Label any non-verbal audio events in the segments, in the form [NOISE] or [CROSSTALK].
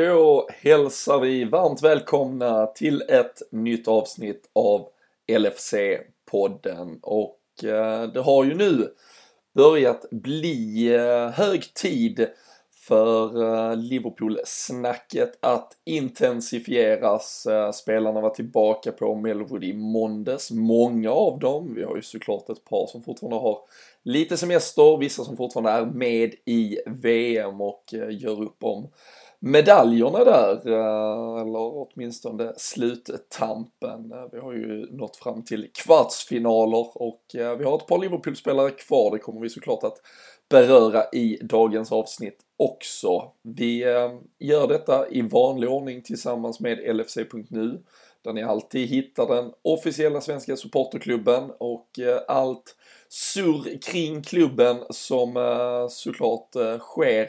Då hälsar vi varmt välkomna till ett nytt avsnitt av LFC-podden och eh, det har ju nu börjat bli eh, hög tid för eh, Liverpool-snacket att intensifieras. Spelarna var tillbaka på Melwood i måndags, många av dem. Vi har ju såklart ett par som fortfarande har lite semester, vissa som fortfarande är med i VM och gör upp om medaljerna där, eh, eller åtminstone sluttampen. Eh, vi har ju nått fram till kvartsfinaler och eh, vi har ett par Liverpool-spelare kvar, det kommer vi såklart att beröra i dagens avsnitt också. Vi gör detta i vanlig ordning tillsammans med LFC.nu där ni alltid hittar den officiella svenska supporterklubben och allt surr kring klubben som såklart sker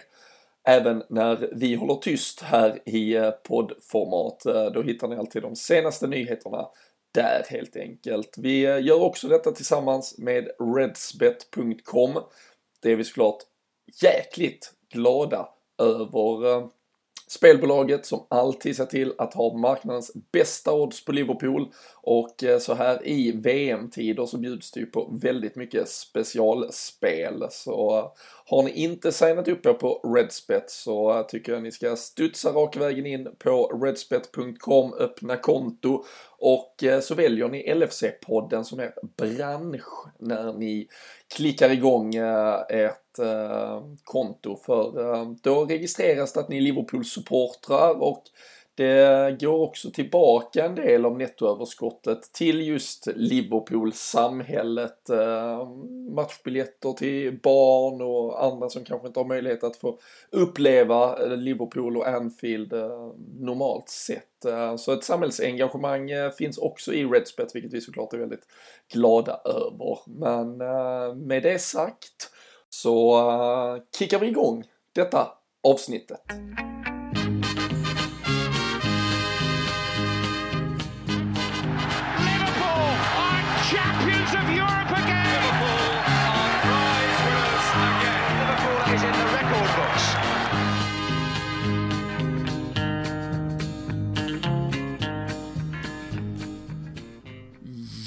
även när vi håller tyst här i eh, poddformat. Eh, då hittar ni alltid de senaste nyheterna där helt enkelt. Vi eh, gör också detta tillsammans med redsbet.com. Det är vi såklart jäkligt glada över Spelbolaget som alltid ser till att ha marknadens bästa odds på Liverpool och eh, så här i VM-tider så bjuds det ju på väldigt mycket specialspel. Så eh, har ni inte signat upp er på Redspet så eh, tycker jag ni ska studsa raka vägen in på redspet.com, öppna konto och så väljer ni LFC-podden som är bransch när ni klickar igång ett konto för då registreras det att ni är Liverpool-supportrar och det går också tillbaka en del av nettoöverskottet till just Liverpool, samhället, eh, matchbiljetter till barn och andra som kanske inte har möjlighet att få uppleva Liverpool och Anfield eh, normalt sett. Eh, så ett samhällsengagemang finns också i Redspet, vilket vi såklart är väldigt glada över. Men med det sagt så kickar vi igång detta avsnittet.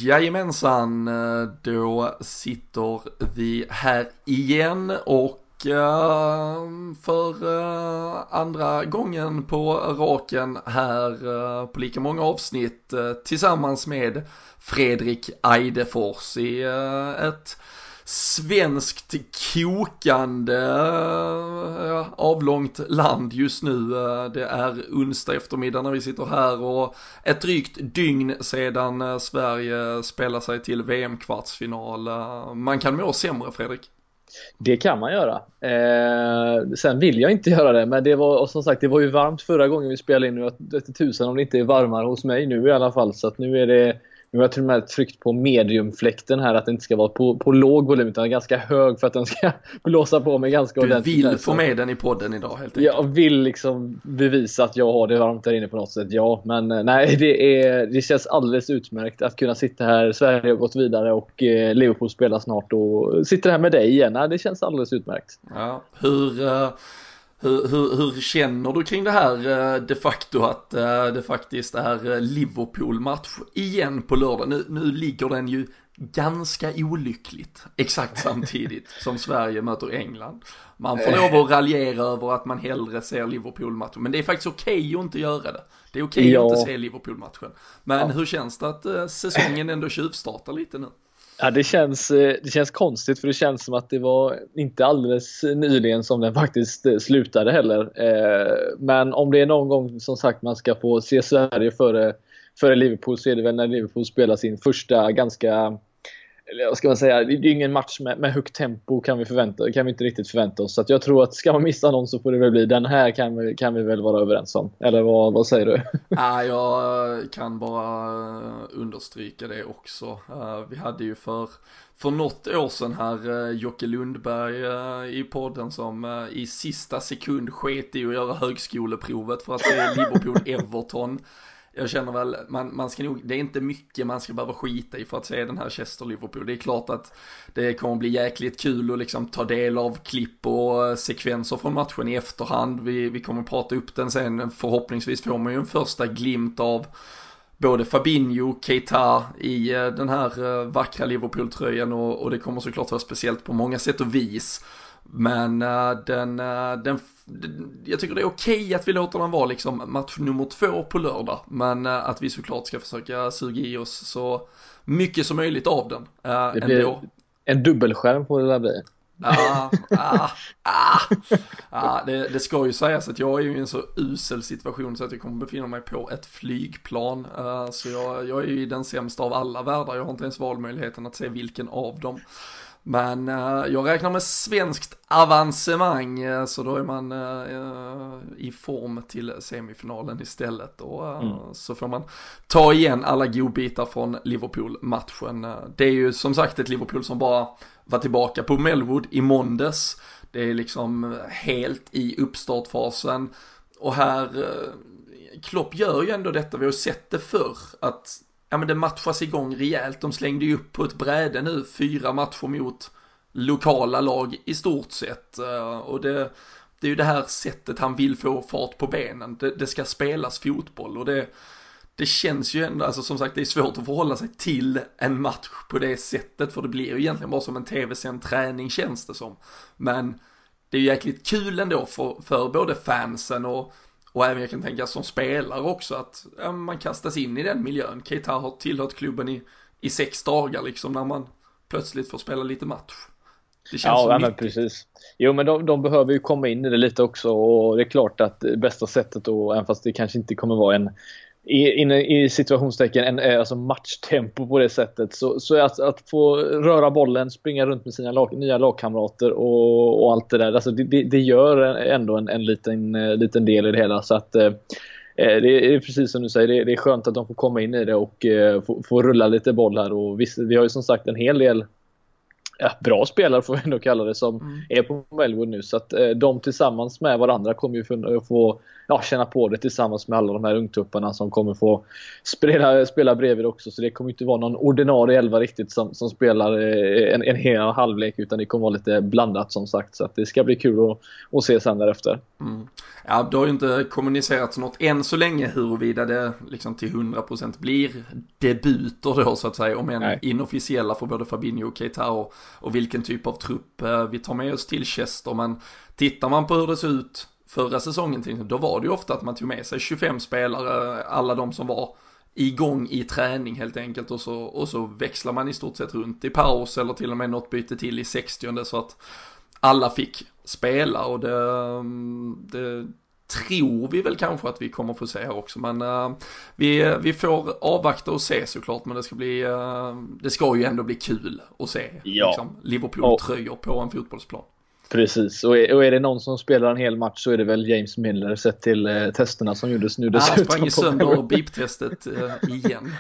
Jajamensan, eh, då sitter vi här igen och eh, för eh, andra gången på raken här på lika många avsnitt tillsammans med Fredrik Eidefors. I ett svenskt kokande avlångt land just nu. Det är onsdag eftermiddag när vi sitter här och ett drygt dygn sedan Sverige spelar sig till VM-kvartsfinal. Man kan må sämre Fredrik. Det kan man göra. Eh, sen vill jag inte göra det, men det var och som sagt det var ju varmt förra gången vi spelade in. Nu tusen om det inte är varmare hos mig nu i alla fall. Så att nu är det nu har jag till och med tryckt på mediumfläkten här att det inte ska vara på, på låg volym utan ganska hög för att den ska [LAUGHS] blåsa på mig ganska du ordentligt. Du vill få med den i podden idag helt enkelt? Jag vill liksom bevisa att jag har det varmt där inne på något sätt, ja. Men eh, nej, det, är, det känns alldeles utmärkt att kunna sitta här. Sverige har gått vidare och eh, Liverpool spelar snart och sitter här med dig igen. Nej, det känns alldeles utmärkt. Ja, hur... Uh hur, hur, hur, känner du kring det här eh, de facto att eh, det faktiskt är eh, Liverpool-match igen på lördag? Nu, nu ligger den ju ganska olyckligt exakt samtidigt [LAUGHS] som Sverige möter England. Man får lov att raljera över att man hellre ser Liverpool-matchen, men det är faktiskt okej okay att inte göra det. Det är okej okay ja. att inte se Liverpool-matchen. Men ja. hur känns det att säsongen ändå tjuvstartar lite nu? Ja, det känns, eh, det känns konstigt för det känns som att det var inte alldeles nyligen som den faktiskt eh, slutade heller. Eh, men om det är någon gång som sagt man ska få se Sverige före, före Liverpool så är det väl när Liverpool spelar sin första ganska eller vad ska man säga, det är ingen match med, med högt tempo kan vi, förvänta, kan vi inte riktigt förvänta oss. Så att jag tror att ska man missa någon så får det väl bli den här kan vi, kan vi väl vara överens om. Eller vad, vad säger du? [LAUGHS] Ja, jag kan bara understryka det också. Eh, vi hade ju för, för något år sedan här eh, Jocke Lundberg eh, i podden som i sista sekund sket i att göra högskoleprovet för att se [LAUGHS] Liverpool-Everton jag känner väl, man, man ska nog, det är inte mycket man ska behöva skita i för att se den här Chester-Liverpool. Det är klart att det kommer bli jäkligt kul att liksom ta del av klipp och eh, sekvenser från matchen i efterhand. Vi, vi kommer prata upp den sen, förhoppningsvis får man ju en första glimt av både Fabinho, Keita i eh, den här eh, vackra Liverpool-tröjan och, och det kommer såklart vara speciellt på många sätt och vis. Men uh, den, uh, den, jag tycker det är okej okay att vi låter den vara liksom match nummer två på lördag. Men uh, att vi såklart ska försöka suga i oss så mycket som möjligt av den. Det blir ändå. en dubbelskärm på det där blir. Ah, ah, ah, ah, det, det ska ju sägas att jag är ju i en så usel situation så att jag kommer befinna mig på ett flygplan. Uh, så jag, jag är ju i den sämsta av alla världar. Jag har inte ens valmöjligheten att se vilken av dem. Men uh, jag räknar med svenskt avancemang uh, så då är man uh, i form till semifinalen istället och mm. så får man ta igen alla godbitar från Liverpool-matchen. det är ju som sagt ett Liverpool som bara var tillbaka på Melwood i måndags. Det är liksom helt i uppstartfasen och här Klopp gör ju ändå detta, vi har sett det förr, att ja men det matchas igång rejält. De slängde ju upp på ett bräde nu, fyra matcher mot lokala lag i stort sett. Eh, och det, det är ju det här sättet han vill få fart på benen. Det, det ska spelas fotboll och det, det känns ju ändå, alltså som sagt det är svårt att förhålla sig till en match på det sättet för det blir ju egentligen bara som en tv-sänd träning känns det som. Men det är ju jäkligt kul ändå för, för både fansen och och även jag kan tänka som spelare också att ja, man kastas in i den miljön. Keita har tillhört klubben i, i sex dagar liksom när man plötsligt får spela lite match. Det känns ja, men precis. Jo, men de, de, behöver ju komma in i det lite också och det är klart att bästa sättet då, även fast det kanske inte kommer vara en i, i, i situationstecken en, eh, alltså matchtempo på det sättet. Så, så att, att få röra bollen, springa runt med sina lag, nya lagkamrater och, och allt det där. Alltså det, det gör ändå en, en liten, eh, liten del i det hela. Så att, eh, eh, det är precis som du säger, det, det, är skönt att de får komma in i det och eh, få, få rulla lite boll här. Och visst, vi har ju som sagt en hel del ja, bra spelare får vi ändå kalla det som mm. är på Melwood nu. Så att eh, de tillsammans med varandra kommer ju få ja, känna på det tillsammans med alla de här ungtupparna som kommer få spela, spela bredvid också. Så det kommer inte vara någon ordinarie elva riktigt som, som spelar eh, en, en hel halvlek utan det kommer vara lite blandat som sagt. Så att det ska bli kul att, att se sen därefter. Mm. Ja, det har ju inte kommunicerats något än så länge huruvida det liksom till 100% blir debuter då så att säga, om än Nej. inofficiella för både Fabinho och Keita och, och vilken typ av trupp eh, vi tar med oss till Chester. Men tittar man på hur det ser ut förra säsongen till då var det ju ofta att man tog med sig 25 spelare, alla de som var igång i träning helt enkelt och så, och så växlar man i stort sett runt i paus eller till och med något byte till i 60 så att alla fick spela och det, mm, det tror vi väl kanske att vi kommer få se här också. Men uh, vi, vi får avvakta och se såklart. Men det ska bli, uh, det ska ju ändå bli kul att se ja. liksom, Liverpool-tröjor på en fotbollsplan. Precis, och är, och är det någon som spelar en hel match så är det väl James Miller sett till eh, testerna som gjordes nu dessutom. Han sprang sönder [LAUGHS] beep-testet eh, igen.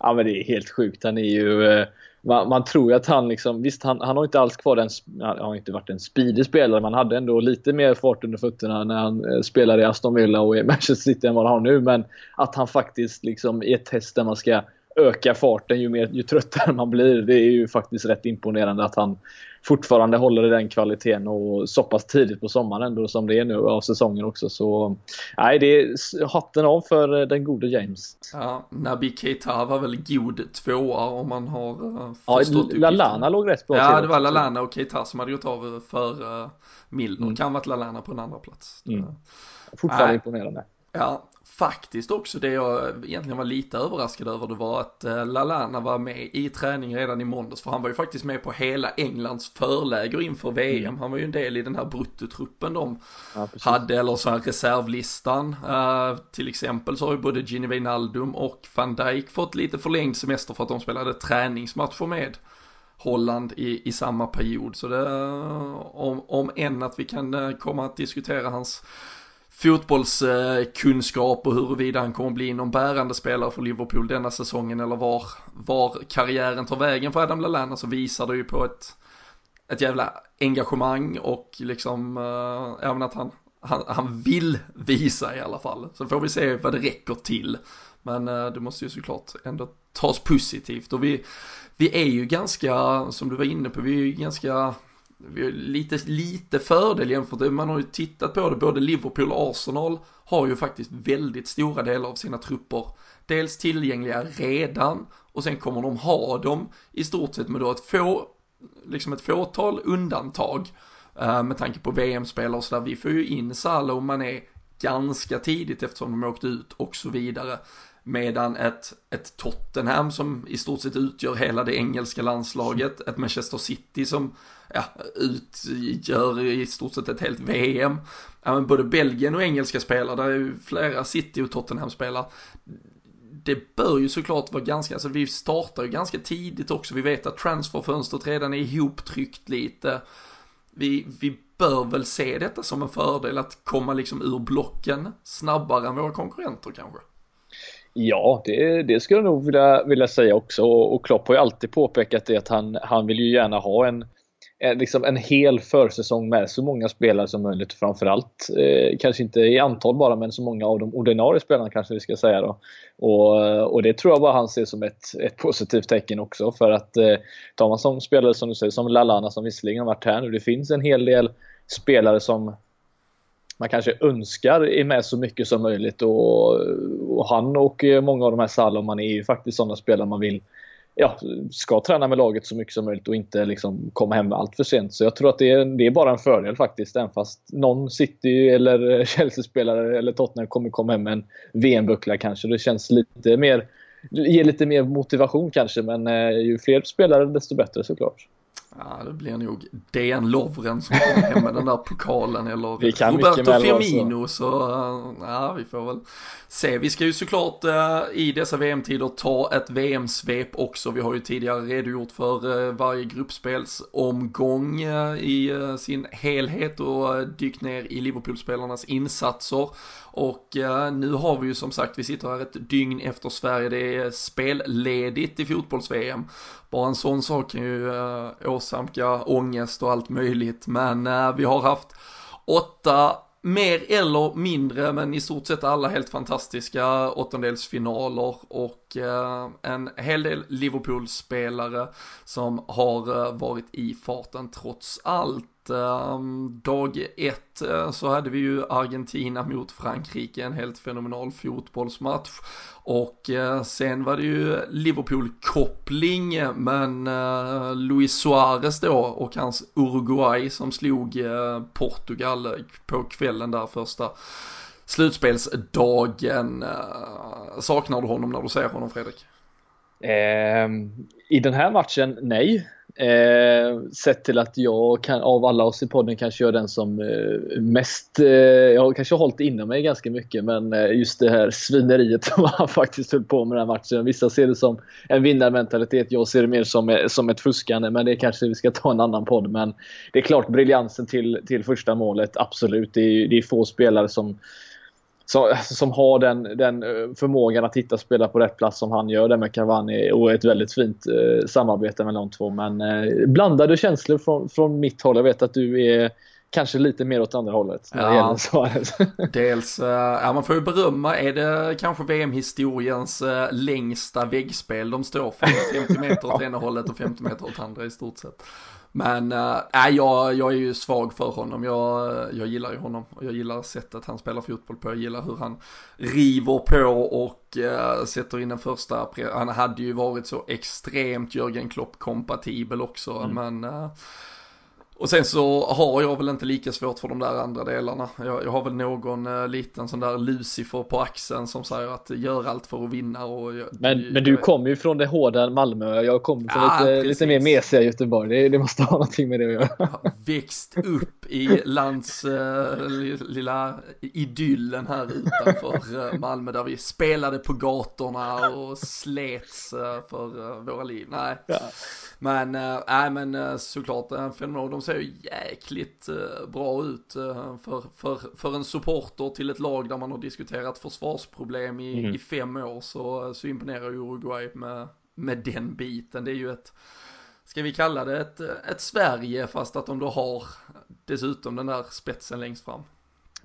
ja men det är helt sjukt. Han är ju... Eh, man, man, tror ju att han liksom, visst han, han har inte alls kvar den, han har inte varit en speedig spelare, men han hade ändå lite mer fart under fötterna när han eh, spelade i Aston Villa och i [LAUGHS] Manchester City än vad han har nu. Men att han faktiskt liksom i ett test där man ska öka farten ju, mer, ju tröttare [LAUGHS] man blir. Det är ju faktiskt rätt imponerande att han fortfarande håller i den kvaliteten och så pass tidigt på sommaren ändå som det är nu av säsongen också. Så nej, det är hatten av för den gode James. Ja, Nabi Keita var väl god tvåa om man har uh, förstått Ja, Lalana låg rätt bra Ja, det var Lalana och Keita som hade gjort av för uh, Milner. Mm. Kan varit Lalana på en andra plats. Mm. Fortfarande nej. imponerande. Ja, faktiskt också det jag egentligen var lite överraskad över det var att eh, Lalana var med i träning redan i måndags för han var ju faktiskt med på hela Englands förläger inför VM. Mm. Han var ju en del i den här bruttotruppen de ja, hade eller så här reservlistan. Uh, till exempel så har ju både Gini Wijnaldum och van Dijk fått lite förlängd semester för att de spelade träningsmatcher med Holland i, i samma period. Så det, om, om än att vi kan eh, komma att diskutera hans fotbollskunskap och huruvida han kommer bli någon bärande spelare för Liverpool denna säsongen eller var, var karriären tar vägen för Adam Lallana så visar det ju på ett, ett jävla engagemang och liksom äh, även att han, han, han vill visa i alla fall. Så får vi se vad det räcker till. Men eh, det måste ju såklart ändå tas positivt och vi, vi är ju ganska, som du var inne på, vi är ju ganska vi har lite, lite fördel jämfört med, man har ju tittat på det, både Liverpool och Arsenal har ju faktiskt väldigt stora delar av sina trupper dels tillgängliga redan och sen kommer de ha dem i stort sett med då ett få, liksom ett fåtal undantag eh, med tanke på VM-spelare och sådär. Vi får ju in Salah och Mané ganska tidigt eftersom de åkte ut och så vidare. Medan ett, ett Tottenham som i stort sett utgör hela det engelska landslaget, ett Manchester City som ja, utgör i stort sett ett helt VM. Ja, men både Belgien och engelska spelare, där är ju flera City och Tottenham-spelare. Det bör ju såklart vara ganska, alltså vi startar ju ganska tidigt också, vi vet att transferfönstret redan är ihoptryckt lite. Vi, vi bör väl se detta som en fördel att komma liksom ur blocken snabbare än våra konkurrenter kanske. Ja, det, det skulle jag nog vilja, vilja säga också. Och, och Klopp har ju alltid påpekat det att han, han vill ju gärna ha en, en, Eh, liksom en hel försäsong med så många spelare som möjligt. Framförallt, eh, kanske inte i antal bara, men så många av de ordinarie spelarna kanske vi ska säga. Då. Och, eh, och det tror jag bara han ser som ett, ett positivt tecken också. För att eh, tar man som spelare som du säger, som Lalana som visserligen har varit här nu. Det finns en hel del spelare som man kanske önskar är med så mycket som möjligt. Och, och han och eh, många av de här Salomon är ju faktiskt sådana spelare man vill ja, ska träna med laget så mycket som möjligt och inte liksom komma hem allt för sent. Så jag tror att det är, det är bara en fördel faktiskt. Även fast någon City eller [LAUGHS] Chelsea-spelare eller Tottenham kommer komma hem med en VM-buckla kanske. Det känns lite mer, ger lite mer motivation kanske. Men eh, ju fler spelare desto bättre såklart. Ja, det blir nog DN Lovren som kommer hem med den där pokalen eller vi kan Roberto Firmino så ja, vi får väl se. Vi ska ju såklart uh, i dessa VM-tider ta ett VM-svep också. Vi har ju tidigare redogjort för uh, varje gruppspelsomgång i sin helhet och dykt ner i Liverpool-spelarnas insatser. Och eh, nu har vi ju som sagt, vi sitter här ett dygn efter Sverige, det är spelledigt i fotbolls-VM. Bara en sån sak kan ju eh, åsamka ångest och allt möjligt, men eh, vi har haft åtta mer eller mindre, men i stort sett alla helt fantastiska åttondelsfinaler och eh, en hel del Liverpool-spelare som har eh, varit i farten trots allt. Ehm, dag ett eh, så hade vi ju Argentina mot Frankrike, en helt fenomenal fotbollsmatch. Och eh, sen var det ju Liverpool-koppling, men eh, Luis Suarez då och hans Uruguay som slog Portugal på kvällen där första slutspelsdagen. Saknar du honom när du ser honom Fredrik? Eh, I den här matchen, nej. Eh, sett till att jag kan, av alla oss i podden kanske jag är den som eh, mest, eh, jag har kanske hållit inom mig ganska mycket men eh, just det här svineriet [LAUGHS] som han faktiskt höll på med den här matchen. Vissa ser det som en vinnarmentalitet, jag ser det mer som, eh, som ett fuskande men det kanske vi ska ta en annan podd. Men det är klart briljansen till, till första målet, absolut. Det är, det är få spelare som som, som har den, den eh, förmågan att hitta spelare på rätt plats som han gör det med Cavani och ett väldigt fint eh, samarbete mellan de två. Men eh, blandade känslor från, från mitt håll. Jag vet att du är kanske lite mer åt andra hållet när ja, det [LAUGHS] Dels, eh, ja man får ju berömma, är det kanske VM-historiens eh, längsta väggspel de står för? 50 meter åt [LAUGHS] ena hållet och 50 meter åt andra i stort sett. Men äh, jag, jag är ju svag för honom. Jag, jag gillar ju honom jag gillar sättet han spelar fotboll på. Jag gillar hur han river på och äh, sätter in den första. Han hade ju varit så extremt Jörgen Klopp kompatibel också. Mm. Men äh, och sen så har jag väl inte lika svårt för de där andra delarna. Jag, jag har väl någon eh, liten sån där Lucifer på axeln som säger att gör allt för att vinna. Och jag, men, jag, men du kommer ju från det hårda Malmö. Jag kommer från ja, lite, lite mer mesiga Göteborg. Det, det, måste ha någonting med det att göra. Växt upp i lands äh, lilla idyllen här utanför äh, Malmö där vi spelade på gatorna och slets äh, för våra liv. Nej. Ja. Men, äh, men såklart en fenomenal. Ser ju jäkligt uh, bra ut uh, för, för, för en supporter till ett lag där man har diskuterat försvarsproblem i, mm. i fem år så, så imponerar Uruguay med, med den biten. Det är ju ett, ska vi kalla det ett, ett Sverige fast att de då har dessutom den där spetsen längst fram.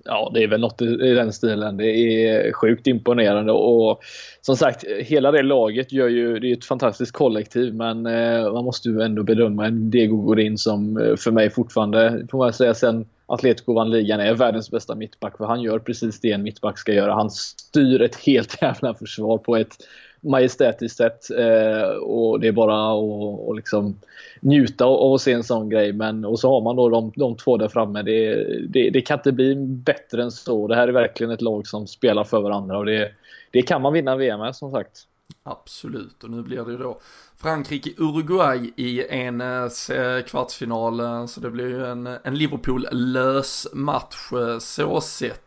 Ja, det är väl något i den stilen. Det är sjukt imponerande och som sagt, hela det laget gör ju, det är ett fantastiskt kollektiv men eh, man måste ju ändå bedöma en Diego Godin som eh, för mig fortfarande, får man säga sen Atletico vann ligan, är världens bästa mittback för han gör precis det en mittback ska göra. Han styr ett helt [LAUGHS] jävla försvar på ett majestätiskt sätt. Eh, och det är bara att och liksom njuta av att se en sån grej. Men, och så har man då de, de två där framme. Det, det, det, kan inte bli bättre än så. Det här är verkligen ett lag som spelar för varandra och det, det kan man vinna VM med som sagt. Absolut, och nu blir det då Frankrike-Uruguay i en eh, kvartsfinal, så det blir ju en, en Liverpool-lös match eh, så sett.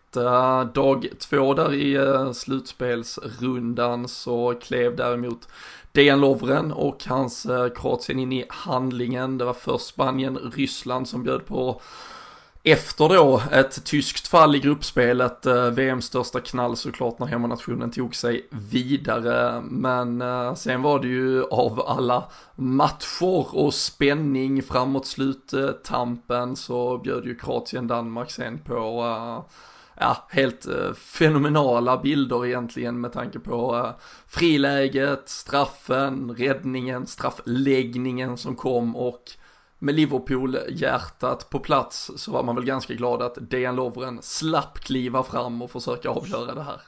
Dag två där i eh, slutspelsrundan så klev däremot Dejan Lovren och hans eh, Kroatien in i handlingen. Det var först Spanien-Ryssland som bjöd på efter då ett tyskt fall i gruppspelet, eh, VMs största knall såklart när hemmanationen tog sig vidare. Men sen var det ju av alla matcher och spänning framåt sluttampen så bjöd ju Kroatien-Danmark sen på ja, helt eh, fenomenala bilder egentligen med tanke på eh, friläget, straffen, räddningen, straffläggningen som kom och med Liverpool-hjärtat på plats så var man väl ganska glad att Dejan Lovren slapp kliva fram och försöka avgöra det här.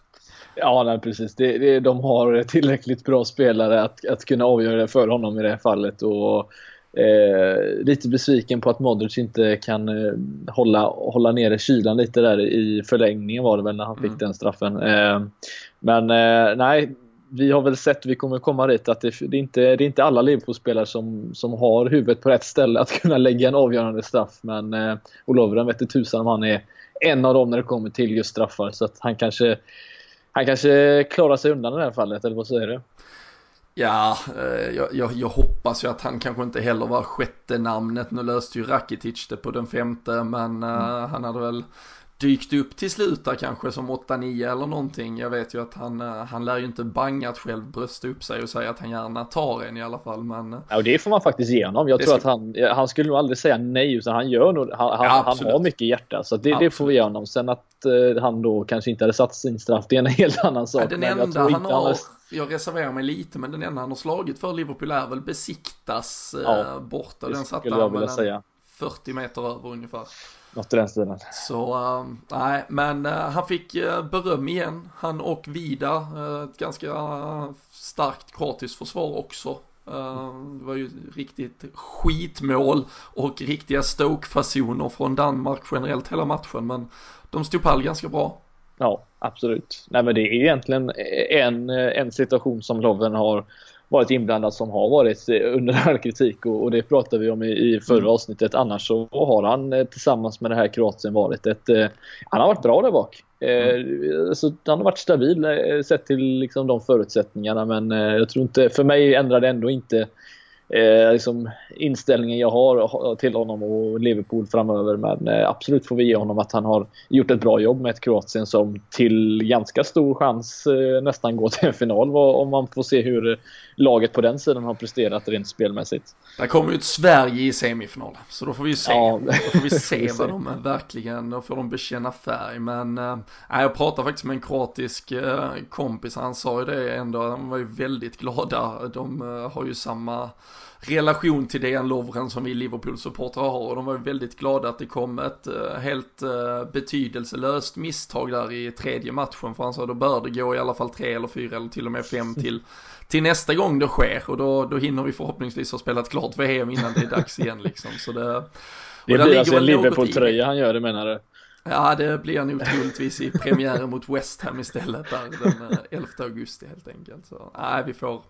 Ja, nej, precis. Det, det, de har tillräckligt bra spelare att, att kunna avgöra det för honom i det här fallet. Och, eh, lite besviken på att Modric inte kan eh, hålla, hålla nere kylan lite där i förlängningen var det väl när han fick mm. den straffen. Eh, men eh, nej, vi har väl sett, vi kommer komma dit, att det, det är inte det är inte alla Liverpool-spelare som, som har huvudet på rätt ställe att kunna lägga en avgörande straff. Men eh, Olovren vet inte tusan om han är en av dem när det kommer till just straffar. Så att han kanske, han kanske klarar sig undan i det här fallet, eller vad säger du? Ja, eh, jag, jag, jag, hoppas ju att han kanske inte heller var sjätte namnet. Nu löste ju Rakitic det på den femte, men eh, mm. han hade väl dykt upp till slut där kanske som 8-9 eller någonting. Jag vet ju att han, eh, han lär ju inte bangat själv brösta upp sig och säga att han gärna tar en i alla fall. Men... Eh, ja, och det får man faktiskt ge honom. Jag tror ska... att han, han skulle nog aldrig säga nej utan han gör nog, han, ja, han har mycket hjärta. Så det, det får vi ge honom. Sen att uh, han då kanske inte hade satt sin straff, det är en helt annan sak. Ja, den enda han har, jag reserverar mig lite, men den enda han har slagit för Liverpool är väl Besiktas ja, uh, borta. Den satte han väl 40 meter över ungefär. Något i den stilen. Så, uh, nej, men uh, han fick uh, beröm igen. Han och Vida, ett ganska starkt kroatiskt försvar också. det var ju riktigt skitmål och riktiga Stoke-fasoner från Danmark generellt hela matchen, men de stod pall ganska bra. Ja, absolut. Nej, men det är egentligen en, en situation som Loven har varit inblandad som har varit eh, under all kritik och, och, det pratade vi om i, i förra mm. avsnittet. Annars så har han eh, tillsammans med det här Kroatien varit ett... Eh, han har varit bra där bak. Mm. så han har varit stabil sett till liksom, de förutsättningarna men jag tror inte, för mig ändrar det ändå inte eh, liksom inställningen jag har till honom och Liverpool framöver. Men eh, absolut får vi ge honom att han har gjort ett bra jobb med ett Kroatien som till ganska stor chans eh, nästan går till en final om man får se hur laget på den sidan har presterat rent spelmässigt. Där kommer ju ett Sverige i semifinal, så då får vi se. Ja, då får vi se [LAUGHS] vad de verkligen, då får de bekänna färg. Men äh, jag pratade faktiskt med en kroatisk äh, kompis, han sa ju det ändå, de var ju väldigt glada. De äh, har ju samma relation till Dejan Lovren som vi Liverpool-supportrar har och de var väldigt glada att det kom ett helt betydelselöst misstag där i tredje matchen för han sa då bör det gå i alla fall tre eller fyra eller till och med fem till, [LAUGHS] till nästa gång det sker och då, då hinner vi förhoppningsvis ha spelat klart VM innan det är dags igen liksom så det det blir alltså en Liverpool-tröja han gör det menar du? Ja, det blir nog troligtvis i premiären mot West Ham istället där den 11 eh, augusti helt enkelt. Så nej, vi får,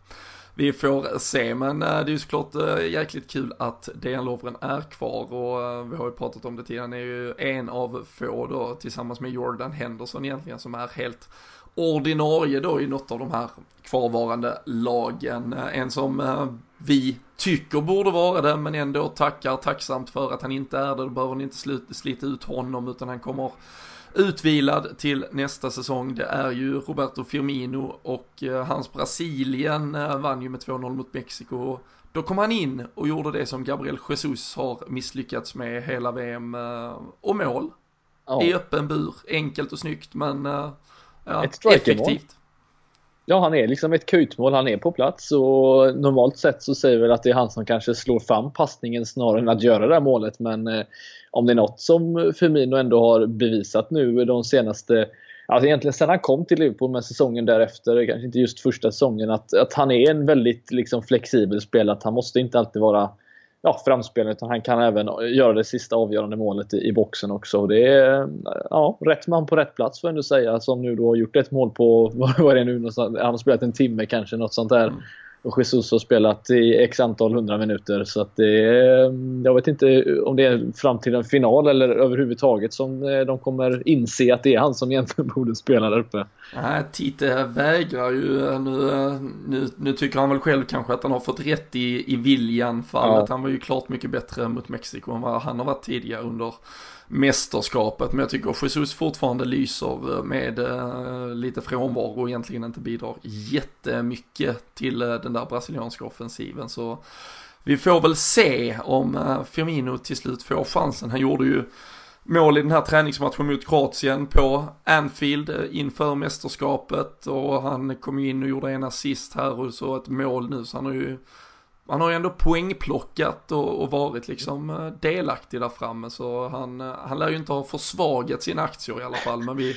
vi får se, men eh, det är ju såklart eh, jäkligt kul att Dejan Lovren är kvar och vi har ju pratat om det tidigare, han är ju en av få då tillsammans med Jordan Henderson egentligen som är helt ordinarie då i något av de här kvarvarande lagen. En som vi tycker borde vara det men ändå tackar tacksamt för att han inte är det. Då behöver ni inte slita ut honom utan han kommer utvilad till nästa säsong. Det är ju Roberto Firmino och eh, hans Brasilien eh, vann ju med 2-0 mot Mexiko. Då kom han in och gjorde det som Gabriel Jesus har misslyckats med hela VM eh, och mål. ja. i öppen bur. Enkelt och snyggt men ja, Ett effektivt. Ja, han är liksom ett kutmål. Han är på plats och normalt sett så säger vi att det är han som kanske slår fram passningen snarare än att göra det här målet. Men eh, om det är något som Firmino ändå har bevisat nu de senaste Alltså egentligen sen han kom till Liverpool med säsongen därefter, kanske inte just första säsongen, att, att han är en väldigt liksom, flexibel spelare. Att han måste inte alltid vara ja, framspelare utan han kan även göra det sista avgörande målet i, i boxen också. Det är ja, rätt man på rätt plats får jag ändå säga. Som nu då har gjort ett mål på, [LAUGHS] vad är det nu, han har spelat en timme kanske, något sånt där. Mm. Och Jesus har spelat i x antal hundra minuter. Så att det är, jag vet inte om det är fram till en final eller överhuvudtaget som eh, de kommer inse att det är han som egentligen [LAUGHS] borde spela där uppe. Nej, Tite vägrar ju. Nu, nu, nu tycker han väl själv kanske att han har fått rätt i, i viljan fallet. Ja. Han var ju klart mycket bättre mot Mexiko än vad han har varit tidigare under mästerskapet. Men jag tycker Jesus fortfarande lyser med eh, lite frånvaro och egentligen inte bidrar jättemycket till eh, den där brasilianska offensiven. Så vi får väl se om eh, Firmino till slut får chansen. Han gjorde ju mål i den här träningsmatchen mot Kroatien på Anfield inför mästerskapet och han kom ju in och gjorde en assist här och så ett mål nu så han har ju han har ju ändå poängplockat och, och varit liksom eh, delaktig där framme så han, eh, han lär ju inte ha försvagat sina aktier i alla fall. Men vi,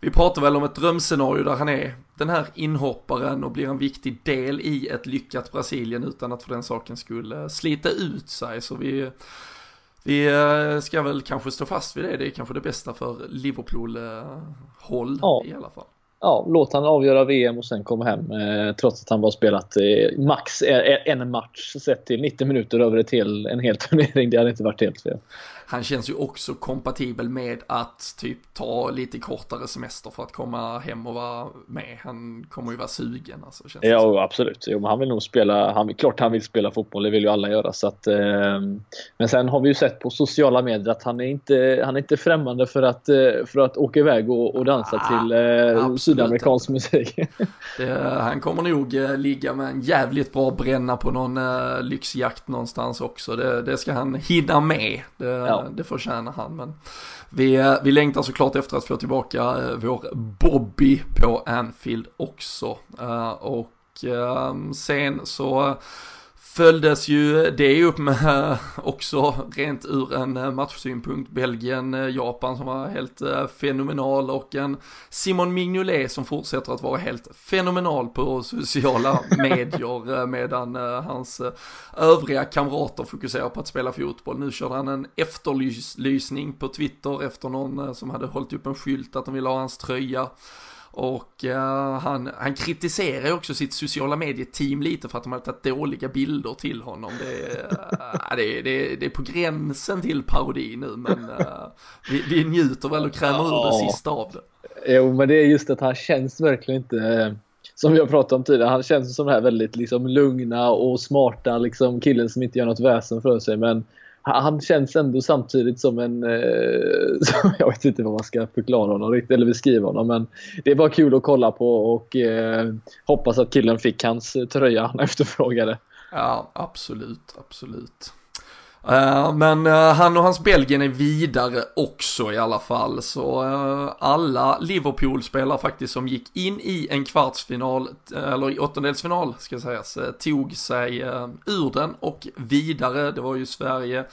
vi pratar väl om ett drömscenario där han är den här inhopparen och blir en viktig del i ett lyckat Brasilien utan att för den saken skulle slita ut sig. Så vi vi eh, ska väl kanske stå fast vid det, det är kanske det bästa för Liverpool-håll ja. i alla fall ja, låt han avgöra VM och sen komma hem eh, trots att han bara spelat eh, max en match sett till 90 minuter över ett hel, en hel [LAUGHS] turnering. Det hade inte varit helt fel han känns ju också kompatibel med att typ ta lite kortare semester för att komma hem och vara med. Han kommer ju vara sugen alltså. Ja, så. absolut. Jo, men han vill nog spela, han, klart han vill spela fotboll, det vill ju alla göra. Så att, eh, men sen har vi ju sett på sociala medier att han är inte, han är inte främmande för att, eh, för att åka iväg och, och dansa ah, till eh, sydamerikansk musik. [LAUGHS] det, han kommer nog eh, ligga med en jävligt bra bränna på någon eh, lyxjakt någonstans också. Det, det ska han hinna med. Det, ja Eh, det förtjänar han. Men vi, eh, vi längtar såklart efter att få tillbaka eh, vår Bobby på Anfield också. Och ehm, sen så följdes ju det upp med [LAUGHS] också rent ur en matchsynpunkt Belgien-Japan som var helt fenomenal och en Simon Mignolet som fortsätter att vara helt fenomenal på sociala [LAUGHS] medier medan hans övriga kamrater fokuserar på att spela fotboll. Nu körde han en efterlysning på Twitter efter någon som hade hållit upp en skylt att de ville ha hans tröja. Och uh, han, han kritiserar också sitt sociala medieteam lite för att de har tagit dåliga bilder till honom. Det, uh, det, det, det är på gränsen till parodi nu men uh, vi, vi njuter väl och krämer ur det sista av det. Jo men det är just att han känns verkligen inte som vi har pratat om tidigare, han känns som den här väldigt liksom, lugna och smarta liksom, killen som inte gör något väsen för sig. Men han känns ändå samtidigt som en... Eh, [LAUGHS] jag vet inte vad man ska förklara honom riktigt, eller beskriva honom. Men det är bara kul att kolla på och eh, hoppas att killen fick hans tröja han efterfrågade. Ja, absolut, absolut. Uh, men uh, han och hans Belgien är vidare också i alla fall. Så uh, alla Liverpool-spelare faktiskt som gick in i en kvartsfinal, eller i åttondelsfinal ska sägas, tog sig ur den och vidare. Det var ju Sverige,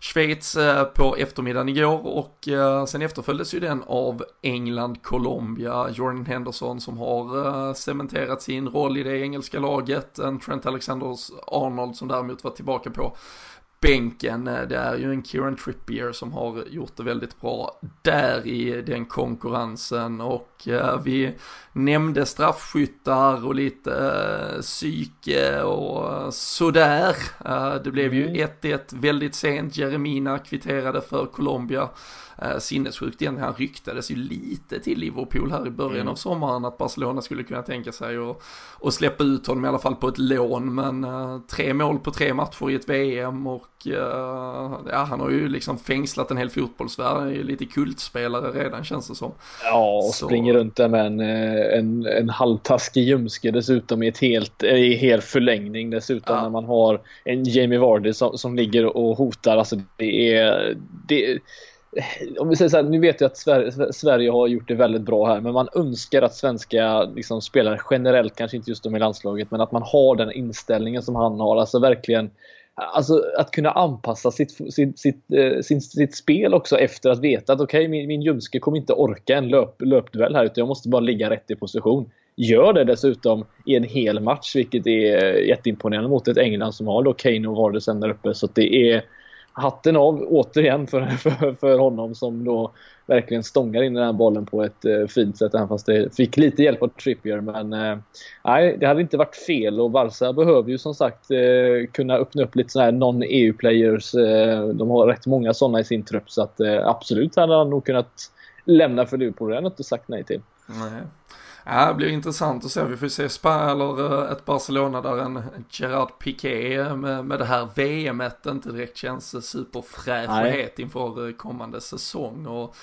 Schweiz på eftermiddagen igår och sen efterföljdes ju den av England, Colombia, Jordan Henderson som har cementerat sin roll i det engelska laget, en Trent Alexander-Arnold som däremot var tillbaka på bänken. Eh, det är ju en Kieran Trippier som har gjort det väldigt bra där i den konkurrensen och eh, vi nämnde straffskyttar och lite eh, psyke och sådär. Det blev ju 1-1 mm. väldigt sent. Jeremina kvitterade för Colombia eh, sinnessjukt igen. Han ryktades ju lite till Liverpool här i början mm. av sommaren att Barcelona skulle kunna tänka sig och, och släppa ut honom i alla fall på ett lån. Men eh, tre mål på tre matcher i ett VM och eh, ja, han har ju liksom fängslat en hel fotbollsvärld. Han är ju lite kultspelare redan känns det som. Ja, och Så... springer runt där med en, eh, en, en halvtaskig ljumske dessutom i ett helt, i hel förlängning dessutom ja. när man har en Jamie Vardy som, som ligger och hotar. Alltså det är, det om vi säger så här, nu vet jag att Sverige, Sverige, har gjort det väldigt bra här, men man önskar att svenska liksom, spelare generellt, kanske inte just de i landslaget, men att man har den inställningen som han har. Alltså verkligen Alltså att kunna anpassa sitt, sitt, eh, sitt, sitt, sitt spel också efter att veta att okej, okay, min, min ljumske kommer inte orka en löp, löpduell här utan jag måste bara ligga rätt i position. Gör det dessutom i en hel match vilket är jätteimponerande mot ett England som har då Kane och Vardesen där uppe. Så det är hatten av återigen för, [LAUGHS] för, för honom som då verkligen stångar in den här bollen på ett eh, fint sätt. Även fast det fick lite hjälp av Trippier. Men eh, nej, det hade inte varit fel och Barca behöver ju som sagt eh, kunna öppna upp lite sådana här non-EU-players. Eh, de har rätt många sådana i sin trupp så att eh, absolut hade han nog kunnat lämna för Liverpool. Det hade jag inte sagt nej till. Nej. Ja, det blir intressant att se. Vi får se Spa eller eh, ett Barcelona där en Gerard Piqué med, med det här VMet inte direkt känns superfräsch och het inför eh, kommande säsong. Och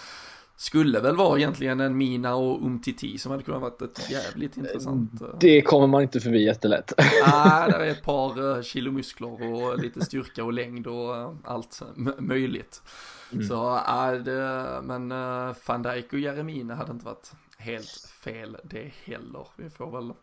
skulle väl vara egentligen en Mina och Umtiti som hade kunnat varit ett jävligt intressant. Eh, det kommer man inte förbi jättelätt. Nej, [LAUGHS] där är ett par kilo muskler och lite styrka och längd och allt möjligt. Mm. Så, äh, det, men van Dijk och Jeremina hade inte varit helt fel det heller. Vi får väl,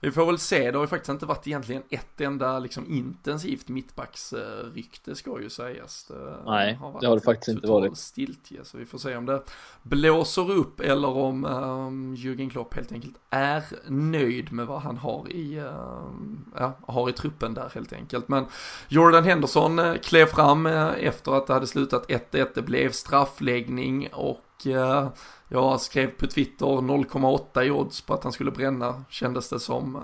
vi får väl se, det har ju faktiskt inte varit egentligen ett enda liksom intensivt mittbacksrykte ska ju sägas. Det Nej, det har det faktiskt inte varit. Stiltje, så vi får se om det blåser upp eller om um, Jürgen Klopp helt enkelt är nöjd med vad han har i, um, ja, har i truppen där helt enkelt. Men Jordan Henderson uh, klev fram uh, efter att det hade slutat 1-1, det blev straffläggning och uh, jag skrev på Twitter 0,8 i odds på att han skulle bränna, kändes det som. Uh,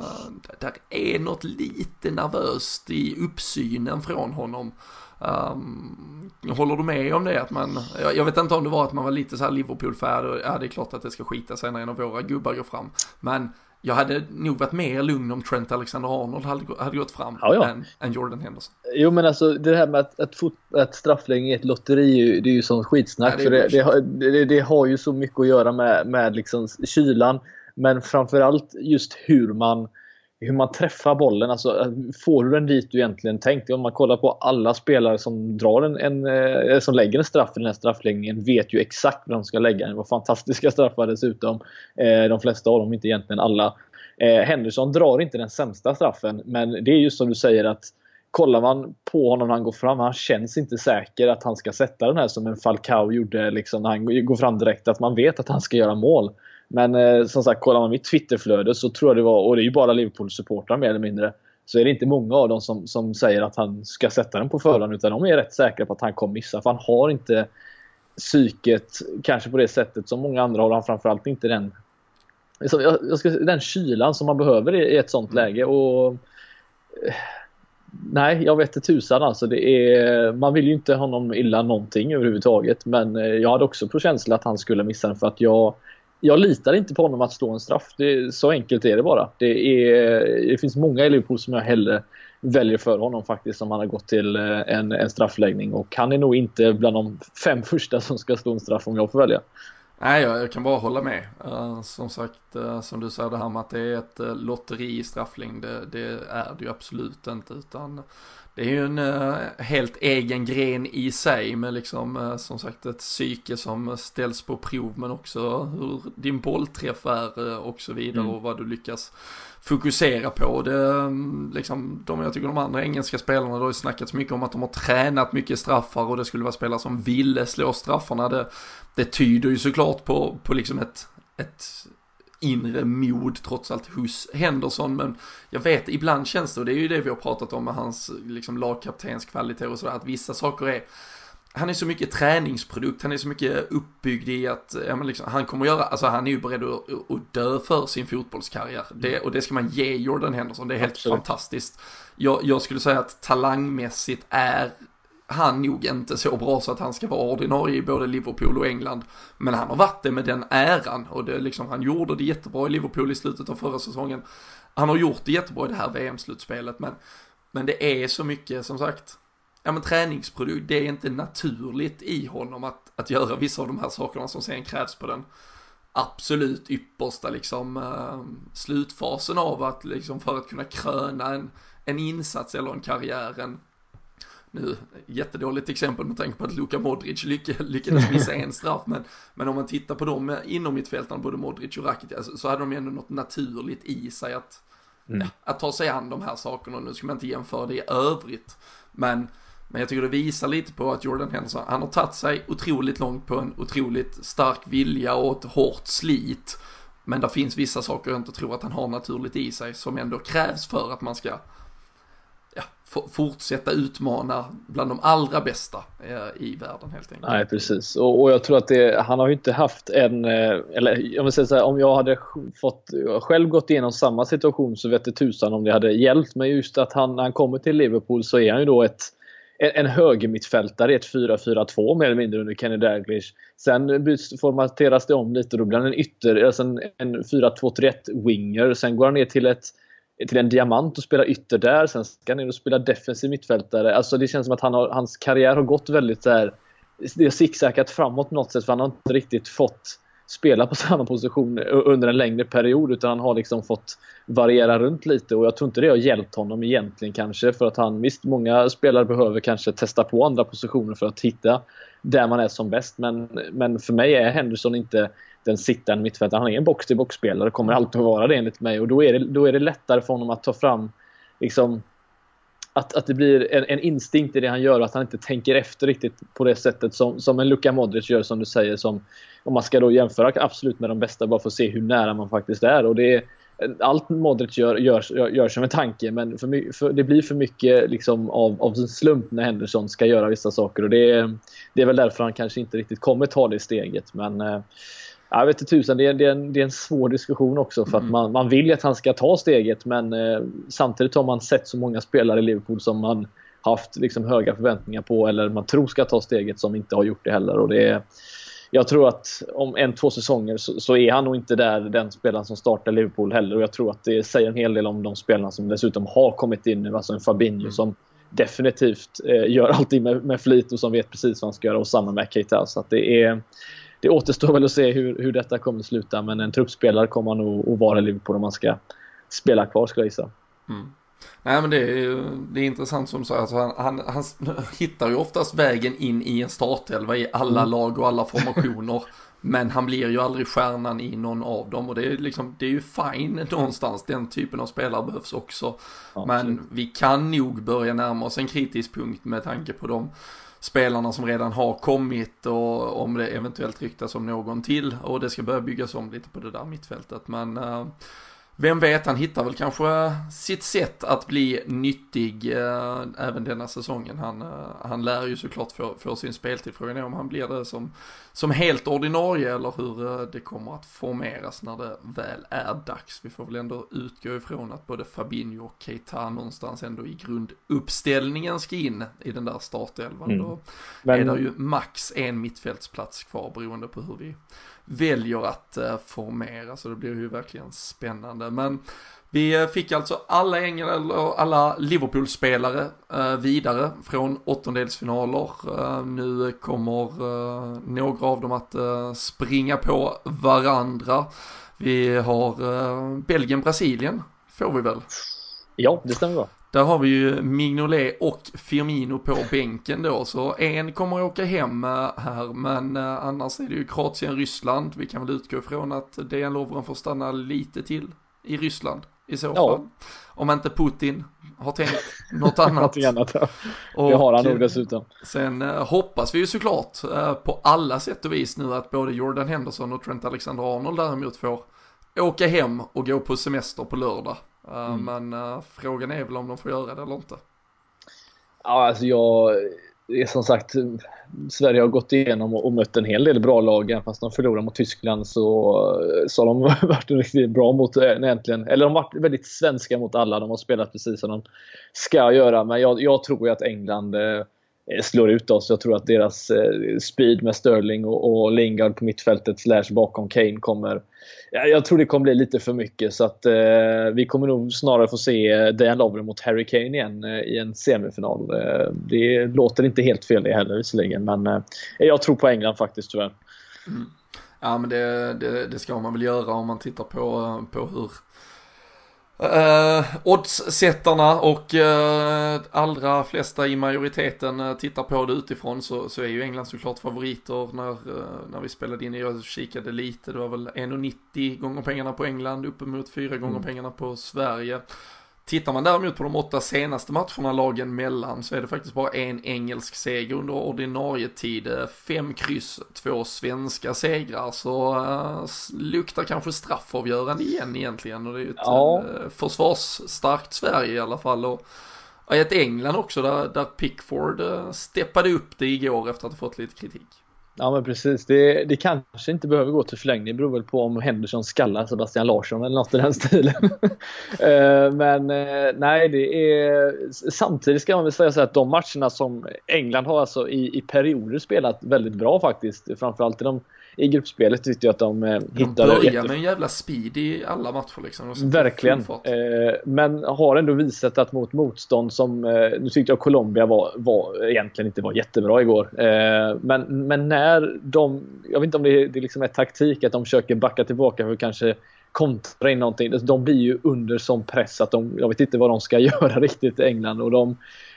där är något lite nervöst i uppsynen från honom. Um, håller du med om det? Att man, jag, jag, vet inte om det var att man var lite så här Liverpool-färd ja det är klart att det ska skita sig när en av våra gubbar går fram. Men jag hade nog varit mer lugn om Trent Alexander-Arnold hade, hade gått fram ja, ja. Än, än, Jordan Henderson. Jo men alltså det här med att, att, fot, att straffläggning är ett lotteri, det är ju sånt skitsnack. Ja, det, för det, det, har, det, det, har ju så mycket att göra med, med liksom kylan. Men framförallt just hur man hur man träffar bollen. Alltså, får du den dit du egentligen tänkt? Om man kollar på alla spelare som, drar en, en eh, som lägger en straff i den här straffläggningen vet ju exakt var de ska lägga den. Det var fantastiska [LAUGHS] straffar dessutom. Eh, de flesta av dem, inte egentligen alla. Eh, Henderson drar inte den sämsta straffen, men det är just som du säger att kollar man på honom när han går fram, han känns inte säker att han ska sätta den här som en Falcao gjorde liksom, när han går fram direkt. Att man vet att han ska göra mål. Men eh, som sagt, kollar man mitt Twitterflöde så tror jag det var, och det är ju bara Liverpool-supportrar mer eller mindre, så är det inte många av dem som, som säger att han ska sätta den på förhand utan de är rätt säkra på att han kommer missa. För han har inte psyket kanske på det sättet som många andra har. Han framförallt inte den jag ska, den kylan som man behöver i ett sånt mm. läge. Och eh, Nej, jag vet inte tusan alltså. Det är, man vill ju inte honom illa någonting överhuvudtaget. Men eh, jag hade också på känsla att han skulle missa den för att jag jag litar inte på honom att slå en straff. Det, så enkelt är det bara. Det, är, det finns många i Liverpool som jag hellre väljer för honom faktiskt om han har gått till eh, en, en straffläggning. Och han är nog inte bland de fem första som ska slå en straff om jag får välja. Nej, jag, jag kan bara hålla med. Uh, som sagt, uh, som du säger det här med att det är ett uh, lotteri i strafflängd, det, det, är det ju absolut inte. Utan det är ju en uh, helt egen gren i sig med liksom uh, som sagt ett psyke som ställs på prov men också hur din bollträff är uh, och så vidare mm. och vad du lyckas fokusera på. Det, um, liksom, de, jag tycker de andra engelska spelarna, det har ju snackats mycket om att de har tränat mycket straffar och det skulle vara spelare som ville slå straffarna. Det, det tyder ju såklart på, på liksom ett, ett inre mod trots allt hos Henderson. Men jag vet, ibland känns det, och det är ju det vi har pratat om med hans liksom, lagkaptenskvaliteter och sådär, att vissa saker är han är så mycket träningsprodukt, han är så mycket uppbyggd i att, ja, men liksom, han kommer göra, alltså han är ju beredd att, att dö för sin fotbollskarriär. Det, och det ska man ge Jordan Henderson, det är helt Absolut. fantastiskt. Jag, jag skulle säga att talangmässigt är han nog inte så bra så att han ska vara ordinarie i både Liverpool och England. Men han har varit det med den äran och det liksom, han gjorde det jättebra i Liverpool i slutet av förra säsongen. Han har gjort det jättebra i det här VM-slutspelet men, men det är så mycket som sagt, ja men träningsprodukt, det är inte naturligt i honom att, att göra vissa av de här sakerna som sen krävs på den absolut yppersta liksom uh, slutfasen av att liksom för att kunna kröna en, en insats eller en karriär, en nu, jättedåligt exempel med tanke på att Luka Modric lyck, lyckades missa en straff, men, men om man tittar på dem inom mittfältarna, både Modric och Rakitic, alltså, så hade de ändå något naturligt i sig att, mm. att ta sig an de här sakerna. Nu ska man inte jämföra det i övrigt, men men jag tycker det visar lite på att Jordan Henderson, han har tagit sig otroligt långt på en otroligt stark vilja och ett hårt slit. Men det finns vissa saker jag inte tror att han har naturligt i sig som ändå krävs för att man ska ja, fortsätta utmana bland de allra bästa eh, i världen helt enkelt. Nej, precis. Och, och jag tror att det, han har ju inte haft en, eh, eller jag vill säga så här, om jag hade fått, själv gått igenom samma situation så vet det tusan om det hade hjälpt. Men just att han, när han kommer till Liverpool så är han ju då ett en, en högermittfältare i ett 4-4-2 mer eller mindre under Kenny Dalglish. Sen formateras det om lite och då blir han en ytter, alltså en, en 4-2-3-1 winger. Sen går han ner till ett till en diamant och spelar ytter där. Sen ska han ner och spela defensiv mittfältare. Alltså det känns som att han har, hans karriär har gått väldigt så här, Det har zigzackat framåt på något sätt för han har inte riktigt fått spela på [LAUGHS] samma position under en längre period utan han har liksom fått variera runt lite och jag tror inte det har hjälpt honom egentligen kanske för att han, visst många spelare behöver kanske testa på andra positioner för att hitta där man är som bäst men, men för mig är Henderson inte den sittande mittfältaren. Han är en box-till-box-spelare, kommer alltid att vara det enligt mig och då är det, då är det lättare för honom att ta fram liksom att, att det blir en, en instinkt i det han gör och att han inte tänker efter riktigt på det sättet som, som en Luka Modric gör som du säger. Som, om man ska då jämföra absolut med de bästa bara för att se hur nära man faktiskt är. Och det är allt Modric gör, görs, gör som en tanke men för, för, det blir för mycket liksom av, av en slump när Henderson ska göra vissa saker. Och det, är, det är väl därför han kanske inte riktigt kommer ta det steget. Men eh, jag vet inte tusan, det är, det, är en, det är en svår diskussion också för att mm. man, man vill att han ska ta steget men eh, samtidigt har man sett så många spelare i Liverpool som man haft liksom höga förväntningar på eller man tror ska ta steget som inte har gjort det heller. Och det är, jag tror att om en, två säsonger så, så, är han nog inte där den spelaren som startar Liverpool heller och jag tror att det säger en hel del om de spelarna som dessutom har kommit in nu. Alltså en Fabinho mm. som definitivt eh, gör allting med, med flit och som vet precis vad han ska göra och samma med Keita. Så att det är det återstår väl att se hur, hur detta kommer att sluta men en truppspelare kommer han nog att vara i Liverpool om man ska spela kvar ska jag gissa. Mm. Nej men det är, det är intressant som du säger, alltså han, han, han [LAUGHS] hittar ju oftast vägen in i en startelva i alla mm. lag och alla [LAUGHS] formationer. men han blir ju aldrig stjärnan i någon av dem och det är, liksom, det är ju fine [LAUGHS] någonstans, den typen av spelare behövs också. Ja, men vi kan nog börja närma oss en kritisk punkt med tanke på dem spelarna som redan har kommit och om det eventuellt ryktas om någon till och det ska börja byggas om lite på det där mittfältet. Men eh, vem vet, han hittar väl kanske sitt sätt att bli nyttig eh, även denna säsongen. Han, eh, han lär ju såklart få, få sin speltid. Frågan är om han blir det som, som helt ordinarie eller hur eh, det kommer att formeras när det väl är dags. Vi får väl ändå utgå ifrån att både Fabinho och Keita någonstans ändå i grunduppställningen ska in i den där startelvan. Mm. Då Men... är det ju max en mittfältsplats kvar beroende på hur vi väljer att eh, formera. Så det blir ju verkligen spännande. Men vi eh, fick alltså alla Engel, alla Liverpool-spelare eh, vidare från åttondelsfinaler. Nu kommer några av dem att springa på varandra. Vi har Belgien-Brasilien, får vi väl? Ja, det stämmer bra. Där har vi ju Mignolet och Firmino på bänken då, så en kommer att åka hem eh, här, men eh, annars är det ju Kroatien-Ryssland. Vi kan väl utgå ifrån att Dejan Lovren får stanna lite till i Ryssland i så fall. Ja. Om inte Putin har tänkt något annat. [LAUGHS] Annat, ja. Och det har han nog dessutom. Sen eh, hoppas vi ju såklart eh, på alla sätt och vis nu att både Jordan Henderson och Trent Alexander-Arnold däremot får åka hem och gå på semester på lördag. Eh, mm. Men uh, frågan är väl om de får göra det eller inte. Ja, alltså jag... Som sagt, Sverige har gått igenom och mött en hel del bra lag. Även fast de förlorade mot Tyskland så, så har de [LAUGHS] varit riktigt bra mot egentligen. Eller de har varit väldigt svenska mot alla. De har spelat precis som de ska göra. Men jag, jag tror ju att England eh, Eh, Eh, slår ut oss. Jag tror att deras eh, speed med Sterling och, Lingard på mittfältet slash bakom Kane kommer... Jag tror det kommer bli lite för mycket så att eh, vi kommer nog snarare få se eh, Dejan Lovren mot Harry Kane igen i en semifinal. det låter inte helt fel det heller visserligen men jag tror på England faktiskt tyvärr. Mm. Ja men det, det, det, ska man väl göra om man tittar på, på hur Uh, Oddssättarna och uh, allra flesta i majoriteten uh, tittar på det utifrån så, så är ju England såklart favoriter när, uh, när vi spelade in. Jag kikade lite, det var väl 1,90 gånger pengarna på England, uppemot 4 gånger mm. pengarna på Sverige. Tittar man däremot på de åtta senaste matcherna lagen mellan så är det faktiskt bara en engelsk seger under ordinarie tid. Fem kryss, två svenska segrar. Så uh, luktar kanske straffavgörande igen egentligen. Och det är ju ett ja. uh, försvarsstarkt Sverige i alla fall. Och, och ett England också där, där Pickford uh, steppade upp det igår efter att ha fått lite kritik. Ja men precis. Det, det kanske inte behöver gå till förlängning. Det beror väl på om Henderson skallar Sebastian Larsson eller något i den [LAUGHS] stilen. Eh, men eh, nej, det är... Samtidigt ska man väl säga så att de matcherna som England har alltså i, i perioder spelat väldigt bra faktiskt. Framförallt i de i gruppspelet tyckte jag att de eh, hittade... De börjar med en jävla speed i alla matcher liksom. Verkligen. Eh, men har ändå visat att mot motstånd som... Eh, nu tyckte jag Colombia var, var, egentligen inte var jättebra igår. Eh, men, men när de... Jag vet inte om det, det liksom är taktik att de försöker backa tillbaka för att kanske kontra in någonting. De blir ju under sån press att de... Jag vet inte vad de ska [LAUGHS] göra riktigt i England och de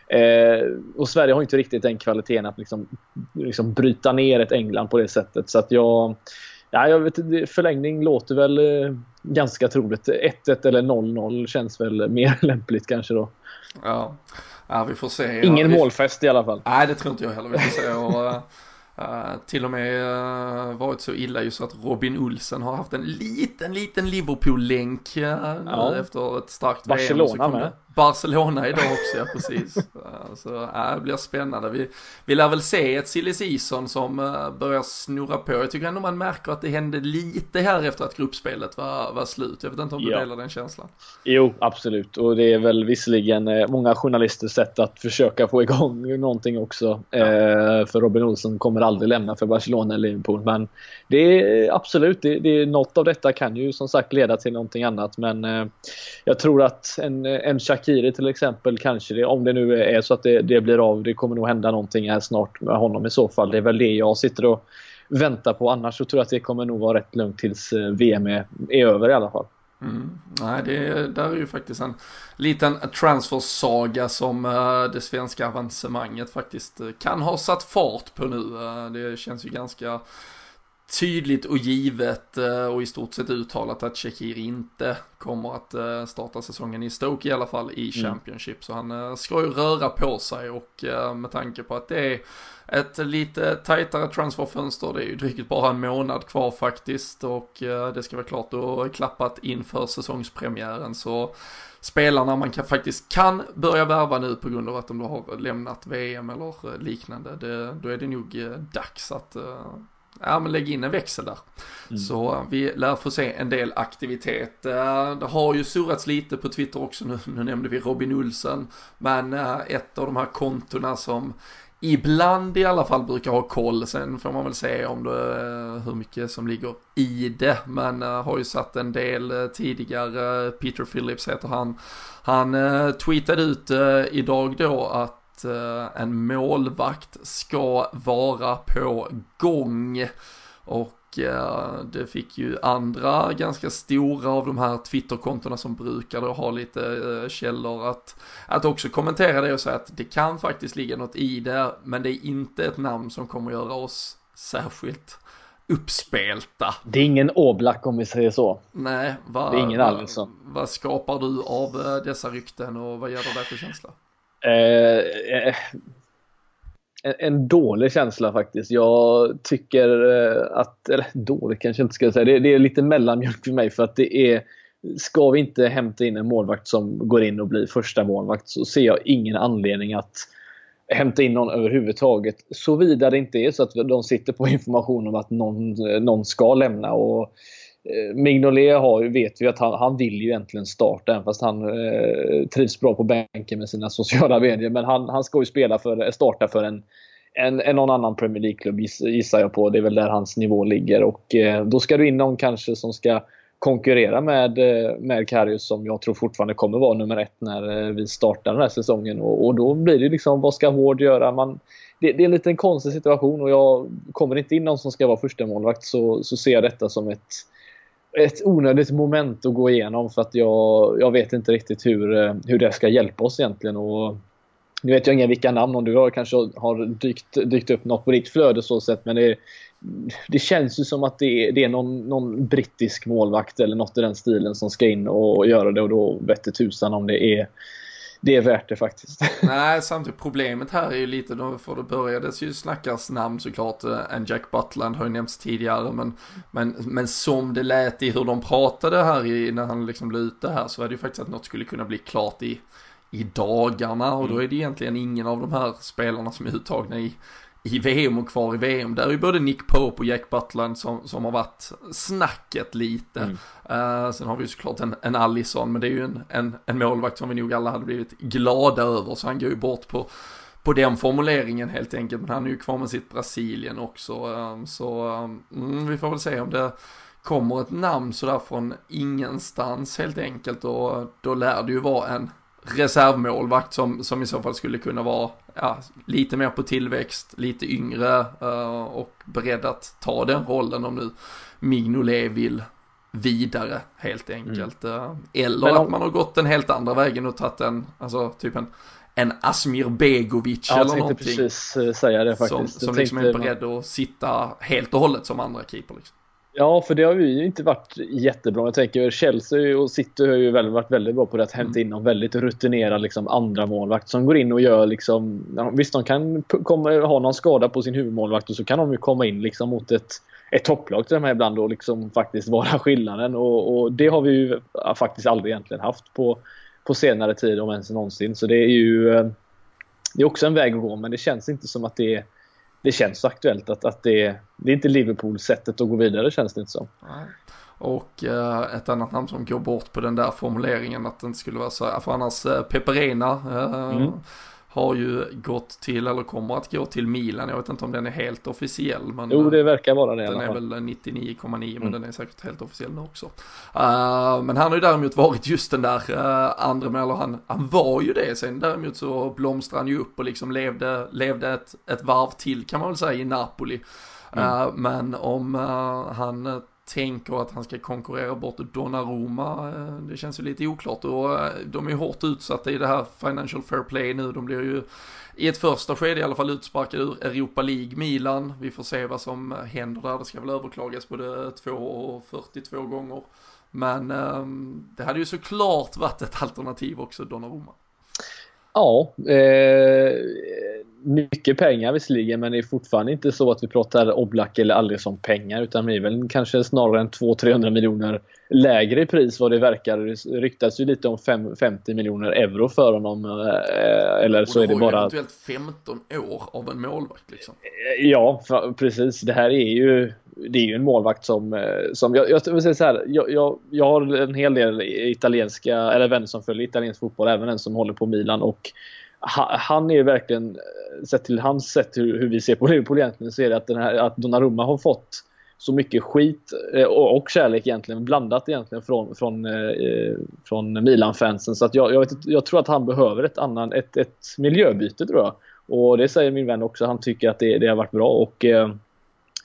Eh, och Sverige har inte riktigt den kvaliteten att liksom, liksom bryta ner ett England på det sättet. Så att jag... Ja, jag vet, förlängning låter väl eh, ganska troligt. 1-1 eller 0-0 känns väl [LAUGHS] mer lämpligt kanske då. Ja, ja vi får se. Ingen ja, målfest i alla fall. Nej, det tror inte jag heller. Vi får se. Och, Uh, [LAUGHS] till och med uh, varit så illa ju så att Robin Olsen har haft en liten, liten Liverpool-länk uh, ja. efter ett starkt Barcelona VM. med. Barcelona idag också, ja precis. Så uh, det blir spännande. Vi, vi lär väl se ett silly season som uh, börjar snurra på. Jag tycker ändå man märker att det hände lite här efter att gruppspelet var, var slut. Jag vet inte om du ja. delar den känslan? Jo, absolut. Och det är väl visserligen uh, många journalisters sätt att försöka få igång någonting också. Ja. för Robin Olsen kommer aldrig lämna för Barcelona eller Liverpool. Men det är absolut, det, det, något av detta kan ju som sagt leda till någonting annat. Men jag tror att en, en Shakiri till exempel kanske det, om det nu är så att det, det, blir av, det kommer nog hända någonting här snart med honom i så fall. Det är väl det jag sitter och väntar på. Annars så tror jag att det kommer nog vara rätt lugnt tills eh, VM är, är över i alla fall. Mm. Nej, det där är ju faktiskt en liten transfersaga som eh, det svenska avancemanget faktiskt eh, kan ha satt fart på nu. Det känns ju ganska tydligt och givet eh, och i stort sett uttalat att Shakir inte kommer att eh, starta säsongen i Stoke i alla fall i mm. Championship. Mm. Så han eh, ska ju röra på sig och med tanke på att det är ett lite tajtare transferfönster, det är ju drygt bara en månad kvar faktiskt och det ska vara klart och klappat inför säsongspremiären så spelarna man kan, faktiskt kan börja värva nu på grund av att de har lämnat VM eller liknande, det, då är det nog dags att ja men lägg in en växel där. Mm. Så vi lär få se en del aktivitet. Eh, det har ju surrats lite på Twitter också, nu, nu nämnde vi Robin Olsen. Men eh, ett av de här kontona som ibland i alla fall brukar ha koll. Sen får man väl se om det, eh, hur mycket som ligger i det. Men har ju satt en del tidigare, Peter Phillips heter han. Han tweetade ut idag då att Eh, en målvakt ska vara på gång. Och eh, det fick ju andra ganska stora av de här Twitterkontona som brukade ha lite eh, källor att, att också kommentera det och säga att det kan faktiskt ligga något i det, men det är inte ett namn som kommer göra oss särskilt uppspelta. Det är ingen Oblak om vi säger så. Nej, vad, det är ingen vad, vad skapar du av dessa rykten och vad ger det för känsla? Eh, en, en dålig känsla faktiskt. Jag tycker eh, att, eller dålig kanske jag inte ska säga, det, det, är lite mellanmjölk för mig för att det är Ska vi inte hämta in en målvakt som går in och blir första målvakt så ser jag ingen anledning att hämta in någon överhuvudtaget. Såvida det inte är så att de sitter på information om att någon, eh, någon ska lämna. Och Eh, Eh, Mignolet har, vet vi att han, han vill ju egentligen starta även fast han eh, trivs bra på bänken med sina [LAUGHS] sociala medier. Men han, han ska ju spela för, eh, starta för en, en, en någon annan Premier League-klubb gissar jag på. Det är väl där hans nivå ligger. Och eh, då ska du in någon kanske som ska konkurrera med, eh, med Karius som jag tror fortfarande kommer vara nummer ett när vi startar den här säsongen. Och, och då blir det liksom, vad ska Hård göra? Man, det, det, är en liten konstig situation och jag kommer inte in någon som ska vara första målvakt så, så ser jag detta som ett ett onödigt moment att gå igenom för att jag, jag vet inte riktigt hur, eh, hur det ska hjälpa oss egentligen. Och nu vet jag inga vilka namn, om du har, kanske har dykt, dykt upp något på ditt flöde så sätt, men det, det känns ju som att det är, det är någon, någon, brittisk målvakt eller något i den stilen som ska in och göra det och då vette tusan om det är det är värt det faktiskt. [LAUGHS] Nej, samtidigt problemet här är ju lite, då för det börjades ju snackas namn såklart, eh, en Jack Butland har ju nämnts tidigare, men, men, men som det lät i hur de pratade här i, när han liksom blev ute här så är det ju faktiskt att något skulle kunna bli klart i, i dagarna och då mm. är det egentligen ingen av de här spelarna som är uttagna i, i VM och kvar i VM. Där är ju både Nick Pope och Jack Butland som, som har varit snacket lite. Mm. Uh, sen har vi ju såklart en, en Allison, men det är ju en, en, en målvakt som vi nog alla hade blivit glada över, så han går ju bort på på den formuleringen helt enkelt, men han är ju kvar med sitt Brasilien också. Um, så um, vi får väl se om det kommer ett namn sådär från ingenstans helt enkelt och då lär det ju vara en reservmålvakt som, som i så fall skulle kunna vara ja, lite mer på tillväxt, lite yngre uh, och beredd att ta den rollen om nu Mignolet vill vidare helt enkelt. Mm. Eller om... att man har gått den helt andra vägen och tagit en, alltså typ en en Asmir Begovic ja, eller någonting. Precis eh, säga det faktiskt. Som, som liksom är beredd att sitta helt och hållet som andra keeper liksom. Ja, för det har ju inte varit jättebra. Jag tänker Chelsea och City har ju varit väldigt bra på det att hämta mm. in någon väldigt rutinerad liksom, andra målvakt som går in och gör liksom... Visst, de kan komma, ha någon skada på sin huvudmålvakt och så kan de ju komma in liksom mot ett, ett topplag till de här ibland och liksom faktiskt vara [LAUGHS] skillnaden. Och, och, det har vi ju faktiskt aldrig egentligen haft på, på senare tid, om ens någonsin. Så det är ju... Eh, det är också en väg att gå, men det känns inte som att det är det känns aktuellt att, att det, det är inte Liverpool sättet att gå vidare känns det inte som. Nej. Och eh, ett annat namn som går bort på den där formuleringen att det inte skulle vara så här, för annars eh, Peperena eh, mm har ju gått till, eller kommer att gå till Milan. Jag vet inte om den är helt officiell. Men jo, det verkar vara det Den är väl 99,9 men mm. den är säkert helt officiell nu också. Uh, men han har ju däremot varit just den där uh, andra, eller han, han var ju det. Sen däremot så blomstrade han ju upp och liksom levde, levde ett, ett varv till kan man väl säga i Napoli. Mm. Uh, men om han tänker att han ska konkurrera bort Donnarumma. Eh, det känns ju lite oklart och eh, de är ju hårt utsatta i det här Financial Fair Play nu. De blir ju i ett första skede i alla fall utsparkade ur Europa League Milan. Vi får se vad som eh, händer där. Det ska väl överklagas både 2 och 42 gånger. Men ehm, det hade ju såklart varit ett alternativ också, Donnarumma. Ja, eh, mycket pengar visserligen men det är fortfarande inte så att vi pratar Oblak eller aldrig som pengar utan det är väl kanske snarare än 200-300 miljoner lägre i pris vad det verkar. Det ryktas ju lite om 5, 50 miljoner euro för honom. Eh, eller så är det bara... eventuellt 15 år av en målvakt liksom. Eh, ja, precis. Det här är ju det är ju en målvakt som, eh, som jag, jag vill säga så här, jag, jag, jag har en hel del italienska, eller vänner som följer italiensk fotboll, även en som håller på Milan och han är verkligen, eh, sett till hans sätt hur, hur vi ser på Liverpool egentligen, så är det att, den här, att Donnarumma har fått så mycket skit eh, och, och kärlek egentligen, blandat egentligen från, från, från Milan-fansen. Så att jag, jag, vet, jag, tror att han behöver ett, annan, ett, ett miljöbyte tror jag. Och det säger min vän också, han tycker att det, det har varit bra. Och eh,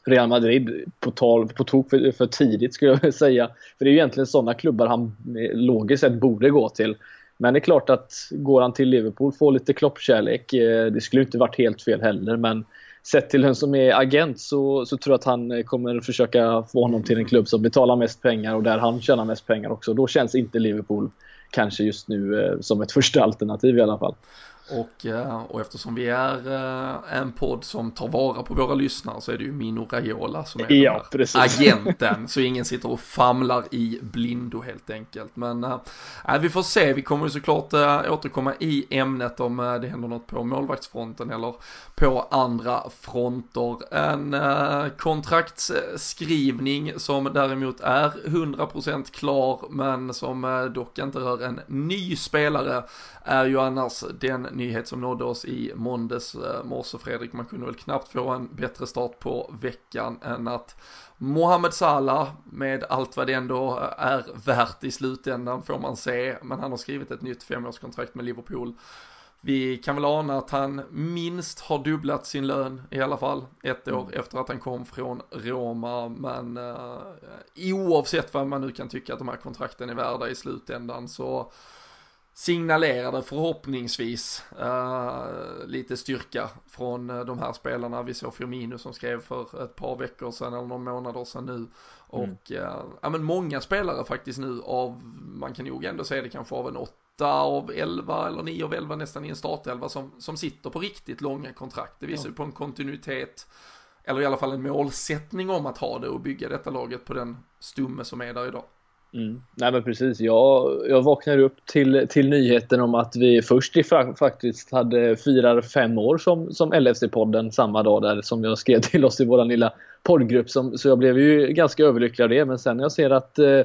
Real Madrid på, tal, på tok för, för tidigt skulle jag [LAUGHS] vilja säga. För det är ju egentligen sådana klubbar han eh, logiskt sett borde gå till. Men det är klart att går han till Liverpool, får lite kloppkärlek, eh, det skulle inte varit helt fel heller. Men sett till vem som är agent så, så tror jag att han eh, kommer försöka få honom till en klubb som betalar mest pengar och där han tjänar mest pengar också. Då känns inte Liverpool kanske just nu som ett första alternativ i alla fall. Och, eh, och eftersom vi är eh, en podd som tar vara på våra lyssnare så är det ju Mino Raiola som är ja, agenten. Så ingen sitter och famlar i blindo helt enkelt. Men äh, vi får se, vi kommer ju såklart äh, återkomma i ämnet om äh, det händer något på målvaktsfronten eller på andra fronter. En äh, kontraktsskrivning som däremot är 100% klar men som dock inte rör en ny spelare är ju annars den nyhet som nådde oss i måndags äh, morse Fredrik. Man kunde väl knappt få en bättre start på veckan än att Mohamed Salah med allt vad det ändå är värt i slutändan får man se. Men han har skrivit ett nytt femårskontrakt med Liverpool vi kan väl ana att han minst har dubblat sin lön i alla fall ett år mm. efter att han kom från Roma. Men uh, oavsett vad man nu kan tycka att de här kontrakten är värda i slutändan så signalerade förhoppningsvis uh, lite styrka från uh, de här spelarna. Vi såg Firmino som skrev för ett par veckor sedan eller några månader sedan nu. Mm. Och uh, ja men många spelare faktiskt nu av, man kan nog ändå säga det kanske av en åtta av elva eller nio av elva nästan i en startelva som, som sitter på riktigt långa kontrakt. Det visar ju ja. på en kontinuitet eller i alla fall en målsättning om att ha det och bygga detta laget på den stumme som är där idag. Mm. Nej men precis, jag, jag vaknade upp till, till nyheten om att vi först i faktiskt hade firar fem år som, som LFC-podden samma dag där som jag skrev till oss i vår lilla poddgrupp. Som, så jag blev ju ganska överlycklig av det men sen när jag ser att eh,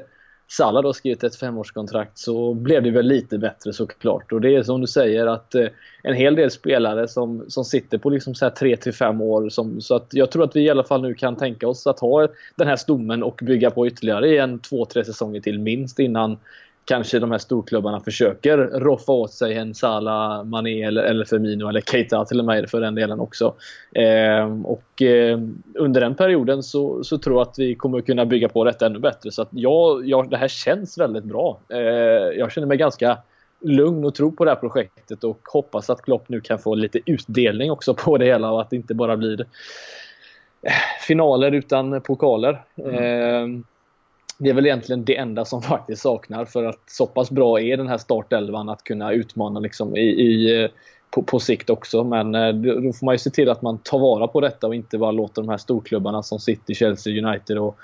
Salah då skrivit ett femårskontrakt så blev det väl lite bättre såklart. Och det är som du säger att eh, en hel del spelare som, som sitter på liksom så här 3 till 5 år. Som, så att jag tror att vi i alla fall nu kan tänka oss att ha den här stommen och bygga på ytterligare i en 2-3 säsonger till minst innan kanske de här storklubbarna försöker roffa åt sig en Salah, Mané eller, eller Firmino eller Keita till och med för den delen också. Eh, och eh, under den perioden så, så tror jag att vi kommer kunna bygga på detta ännu bättre. Så att jag, jag, det här känns väldigt bra. Eh, jag känner mig ganska lugn och tro på det här projektet och hoppas att Klopp nu kan få lite utdelning också på det hela och att det inte bara blir eh, finaler utan pokaler. Mm. Det är väl egentligen det enda som [LAUGHS] faktiskt saknar för att så pass bra är den här startelvan att kunna utmana liksom i, i eh, på, på, sikt också. Men eh, då får man ju se till att man tar vara på detta och inte bara låter de här storklubbarna som City, Chelsea, United och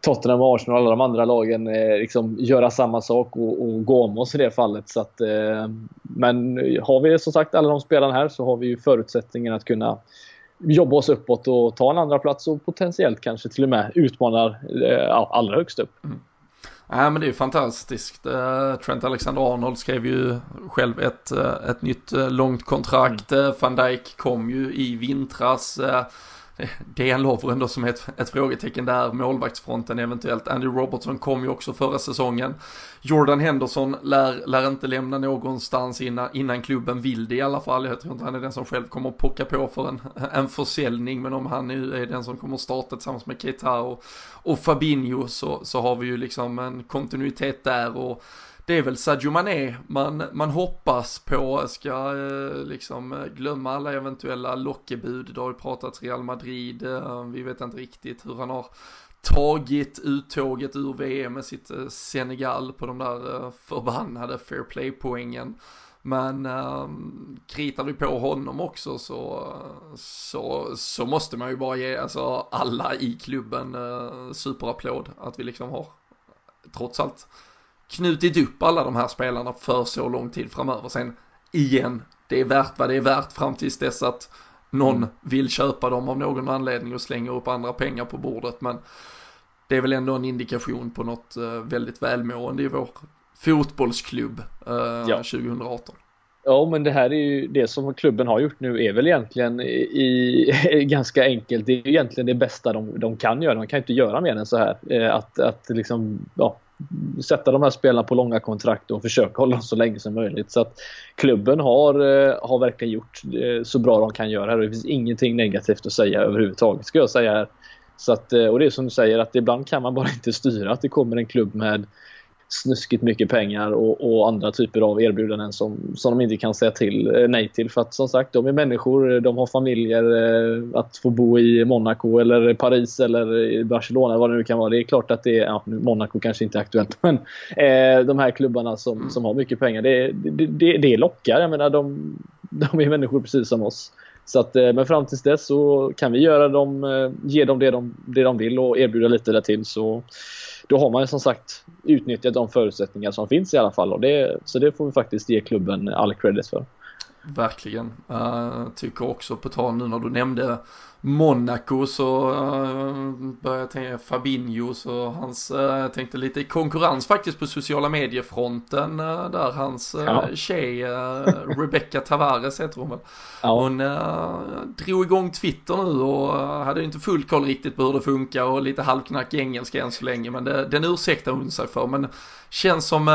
Tottenham, Arsenal och alla de andra lagen eh, liksom göra samma sak och, och, gå om oss i det fallet. Så att, men har vi som sagt alla de spelarna här så har vi ju förutsättningen att kunna jobba oss uppåt och ta en andra plats och potentiellt kanske till och med utmanar eh, allra högst upp. Mm. Nej men det är ju fantastiskt. Eh, Trent Alexander-Arnold skrev ju själv ett, eh, ett nytt långt kontrakt. Mm. Van Dijk kom ju i vintras. DN Lovren då som är ett, ett frågetecken där, målvaktsfronten eventuellt. Andy Robertson kom ju också förra säsongen. Jordan Henderson lär, lär inte lämna någonstans innan, innan klubben vill det i alla fall. Jag tror inte han är den som själv kommer att pocka på för en, en försäljning, men om han nu är den som kommer att starta tillsammans med Keita och, och Fabinho så, så har vi ju liksom en kontinuitet där och det är väl Sadio Mané man, man hoppas på, ska eh, liksom eh, glömma alla eventuella lockebud, det har ju pratats Real Madrid, eh, vi vet inte riktigt hur han har tagit uttåget ur VM med sitt Senegal på de där förbannade fair play-poängen. Men eh, kritar vi på honom också så, så, så måste man ju bara ge alltså, alla i klubben eh, superapplåd att vi liksom har trots allt knutit upp alla de här spelarna för så lång tid framöver. Sen igen, det är värt vad det är värt fram tills dess att någon mm. vill köpa dem av någon anledning och slänger upp andra pengar på bordet. Men det är väl ändå en indikation på något eh, väldigt välmående i vår fotbollsklubb eh, ja. 2018. Ja, men det här är ju det som klubben har gjort nu är väl egentligen i, [LAUGHS] ganska enkelt. Det är egentligen det bästa de, de kan göra. De kan inte göra mer än så här. Eh, att, att liksom, ja, sätta de här spelarna på långa kontrakt och försöka hålla dem så länge som möjligt. Så att klubben har, eh, har verkligen gjort eh, så bra de kan göra. Det finns ingenting negativt att säga överhuvudtaget ska jag säga här. Så att, eh, och det är som du säger att ibland kan man bara [LAUGHS] inte styra att det kommer en klubb med snuskigt mycket pengar och, och, andra typer av erbjudanden som, som de inte kan säga till, eh, nej till. För att som sagt, de är människor, de har familjer. Eh, att få bo i Monaco eller Paris eller Barcelona, vad det nu kan vara. Det är klart att det är, ja, Monaco kanske inte är aktuellt, [LAUGHS] men eh, de här klubbarna som, som har mycket pengar, det, det, det, det lockar. Jag menar, de, de är människor precis som oss. Så att, eh, men fram tills dess så kan vi göra dem, eh, ge dem det de, det de vill och erbjuda lite därtill. så då har man ju som sagt utnyttjat de förutsättningar som finns i alla fall. Och det, så det får vi faktiskt ge klubben all credit för. Verkligen. Uh, tycker också på tal nu när du nämnde Monaco så uh, började jag tänka Fabinho så hans, uh, tänkte lite konkurrens faktiskt på sociala mediefronten uh, där hans uh, ja. tjej [LAUGHS] Rebecca Tavares heter hon väl. Ja. Hon drog igång Twitter nu och hade inte full koll riktigt på hur det funkar och lite halvknackig engelska än så länge men det, den ursäktar hon sig för men känns som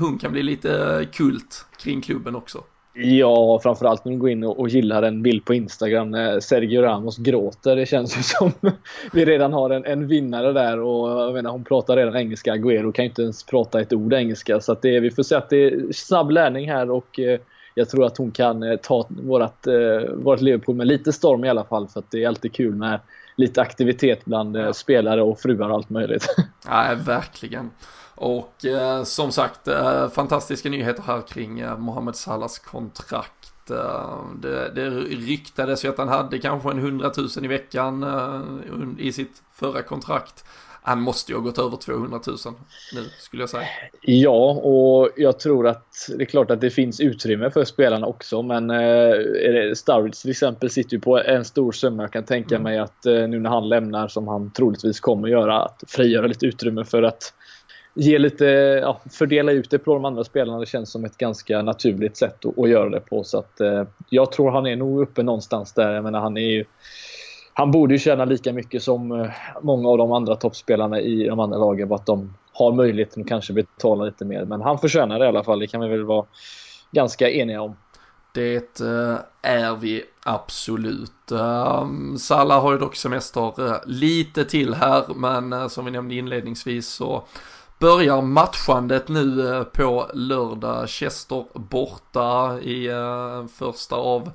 hon kan bli lite kult kring klubben också. Ja, framförallt när du går in och, gillar en bild på Instagram när Sergio Ramos gråter. Det känns ju som [LAUGHS] vi redan har en, en vinnare där och jag menar, hon pratar redan engelska. Agüero kan ju inte ens prata ett ord engelska. Så det, vi får se att det är snabb lärning här och eh, jag tror att hon kan eh, ta vårt, eh, vårt Liverpool med lite storm i alla fall. För att det är alltid kul med lite aktivitet bland spelare och fruar och allt möjligt. [LAUGHS] Ja, verkligen. Och eh, som sagt, eh, fantastiska nyheter här kring eh, Mohamed Salahs kontrakt. Eh, det, det ryktades ju att han hade kanske en hundratusen i veckan eh, i sitt förra kontrakt. Han måste ju ha gått över 200 000 nu, skulle jag säga. Ja, och jag tror att det är klart att det finns utrymme för spelarna också, men eh, Sturridge till exempel sitter ju på en stor summa. Jag kan tänka mm. mig att eh, nu när han lämnar, som han troligtvis kommer göra, att frigöra lite utrymme för att ge lite, ja, fördela ut det på de andra spelarna. Det känns som ett ganska naturligt sätt att, att göra det på. Så att, eh, jag tror han är nog uppe någonstans där. Jag menar, han är ju, han borde ju tjäna lika mycket som eh, många av de andra toppspelarna i de andra lagen. Bara Att de har möjligheten att kanske betala lite mer. Men han förtjänar det i alla fall. Det kan vi väl vara ganska eniga om. Det eh, är vi absolut. Salla Salah har ju dock semester eh, lite till här, men eh, som vi nämnde inledningsvis så börjar matchandet nu eh, på lördag. Chester borta i eh, första av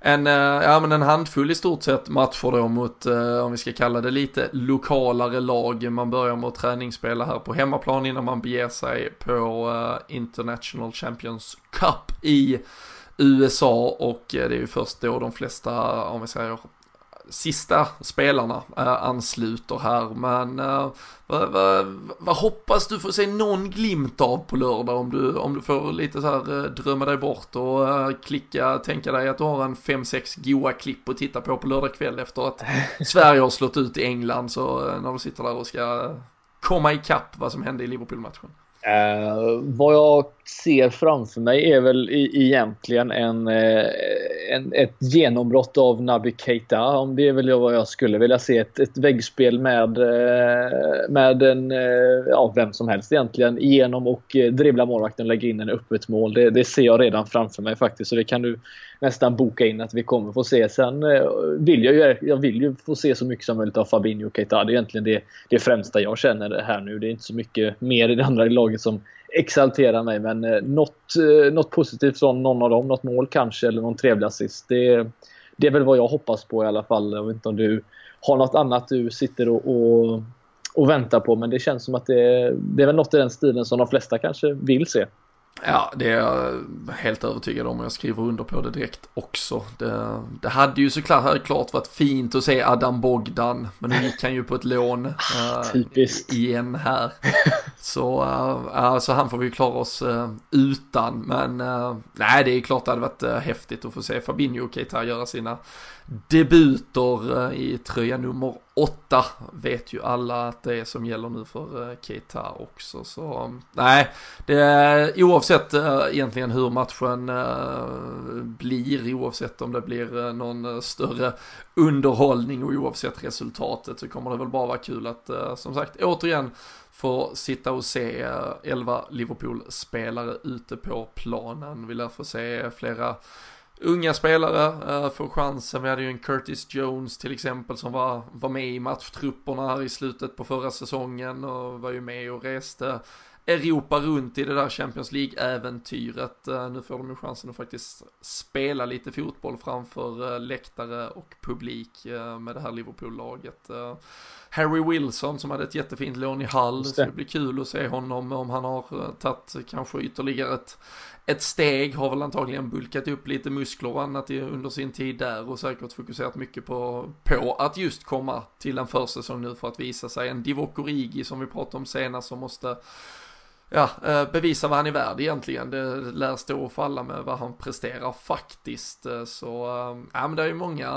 en, eh, ja, men en handfull i stort sett matcher då mot, om vi ska kalla det lite lokalare lag. Man börjar med att träningsspela här på hemmaplan innan man beger sig på International Champions Cup i USA och det är ju först då de flesta, om vi säger sista spelarna äh, ansluter här. Men äh, vad, vad, vad, hoppas du få se någon glimt av på lördag om du, om du får lite så här äh, drömma dig bort och klicka, tänka dig att du har en 5-6 goa klipp att titta på på lördag kväll efter att [LAUGHS] Sverige har slått ut i England så när du sitter där och ska komma ikapp vad som hände i Liverpool-matchen. Uh, vad jag ser framför mig är väl i, egentligen en, uh, en, ett genombrott av Naby Keita. Om det är väl vad jag skulle vilja se. Ett, ett väggspel med, uh, med en, ja, vem som helst egentligen genom och dribbla målvakten och lägga in en öppet mål. Det, det, ser jag redan framför mig faktiskt. Så det kan du nästan boka in att vi kommer få se. Sen eh, vill jag ju, jag vill ju få se så mycket som möjligt av Fabinho och Keita. Det är egentligen det, det främsta jag känner här nu. Det är inte så mycket mer i det andra laget som exalterar mig. Men eh, något, eh, något positivt från någon av dem. Något mål kanske eller någon trevlig assist. Det, det är väl vad jag hoppas på i alla fall. Jag vet inte om du har något annat du sitter och, och, och väntar på. Men det känns som att det, det är väl något i den stilen som de flesta kanske vill se. Ja, det är jag helt övertygad om och jag skriver under på det direkt också. Det, det hade ju såklart klart varit fint att se Adam Bogdan, men nu gick han ju på ett lån äh, igen här. [LAUGHS] Så, äh, så han får vi klara oss äh, utan, men nej, det är klart det hade varit häftigt att få se Fabinho och Keita göra sina debuter eh, i tröja nummer åtta vet ju alla att det är som gäller nu för eh, Keita också. Så nej, det är oavsett eh, egentligen hur matchen blir, oavsett om det blir någon större underhållning och oavsett resultatet så kommer det väl bara vara kul att som sagt återigen få sitta och se 11 Liverpool-spelare ute på planen. Vi lär få se flera unga spelare uh, får chansen. Vi hade ju en Curtis Jones till exempel som var, var med i matchtrupperna här i slutet på förra säsongen och var ju med och reste Europa runt i det där Champions League-äventyret. Uh, nu får de ju chansen att faktiskt spela lite fotboll framför uh, läktare och publik med det här Liverpool-laget. Harry Wilson som hade ett jättefint lån i Hall, så det blir kul att se honom om han har tagit kanske ytterligare ett ett steg, har väl antagligen bulkat upp lite muskler och annat under sin tid där och säkert fokuserat mycket på, på att just komma till en försäsong nu för att visa sig. En Divock Origi som vi pratade om senast som måste ja, eh, bevisa vad han är värd egentligen. Det lär stå och falla med vad han presterar faktiskt. Eh, så eh, ja, men det är ju många